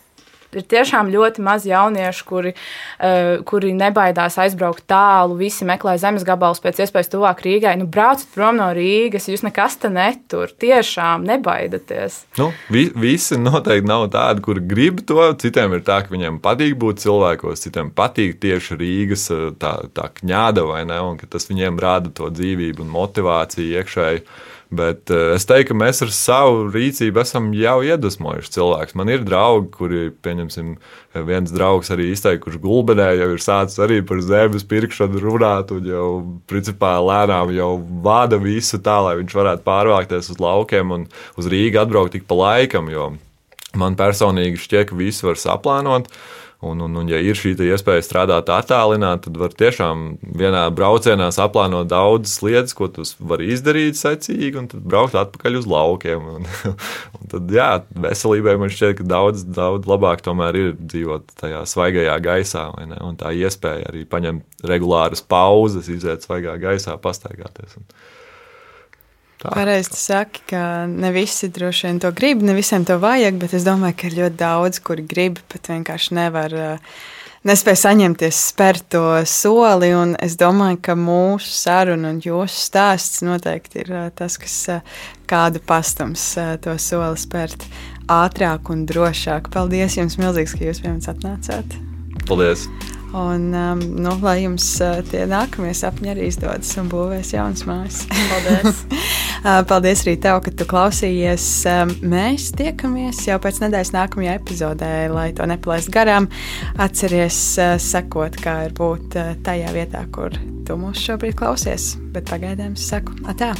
ir tiešām ļoti maz jauniešu, kuri, uh, kuri nebaidās aizbraukt tālu. Visi meklē zemes gabalus pēc iespējas tuvāk Rīgai. Nu, braucat prom no Rīgas, jūs nekas te netur. Tiešām nebaidieties. Nu, vi, visi noteikti nav tādi, kuri grib to. Citiem ir tā, ka viņiem patīk būt cilvēkos, citiem patīk tieši Rīgas tā, tā kņāda vai ne, un tas viņiem rada to dzīvību un motivāciju iekšēji. Bet uh, es teiktu, ka mēs ar savu rīcību esam jau iedvesmojuši cilvēkus. Man ir draugi, kuri, pieņemsim, viens draugs arī izteica, kurš gulbenē jau ir sācis arī par zemes pirkšanu runāt, un jau principā lēnām jau vada visu tā, lai viņš varētu pārvākties uz laukiem un uz Rīgu atbraukt tik pa laikam. Man personīgi šķiet, ka visu var saplānot. Uh, Un, un, un, ja ir šī iespēja strādāt attālināti, tad var tiešām vienā braucienā saplānot daudzas lietas, ko tu vari izdarīt secīgi, un tad braukt atpakaļ uz laukiem. Un, un tad, jā, veselībai man šķiet, ka daudz, daudz labāk tomēr ir dzīvot tajā svaigajā gaisā, un tā iespēja arī paņemt regulāras pauzes, iziet svaigā gaisā, pastaigāties. Un, Pareizi tu saki, ka ne visi droši vien to grib, ne visiem to vajag, bet es domāju, ka ir ļoti daudz, kuri grib, bet vienkārši nevar. Eh, nespēja saņemties, spērt to soli. Es domāju, ka mūsu saruna un jūsu stāsts noteikti ir eh, tas, kas eh, kādu pastums to soli spērt ātrāk un drošāk. Paldies jums milzīgs, ka jūs pie mums atnācāt. Paldies! Un, um, nu, lai jums uh, tie nākamie sapņi arī izdodas un būvēs jaunas mājas. Paldies! Uh, paldies arī tev, ka tu klausījies. Um, mēs tiekamies jau pēc nedēļas nākamajā epizodē, lai to nepalaistu garām. Atceries uh, sekot, kā ir būt tajā vietā, kur tu mūs šobrīd klausies. Bet pagaidām es saku, atā!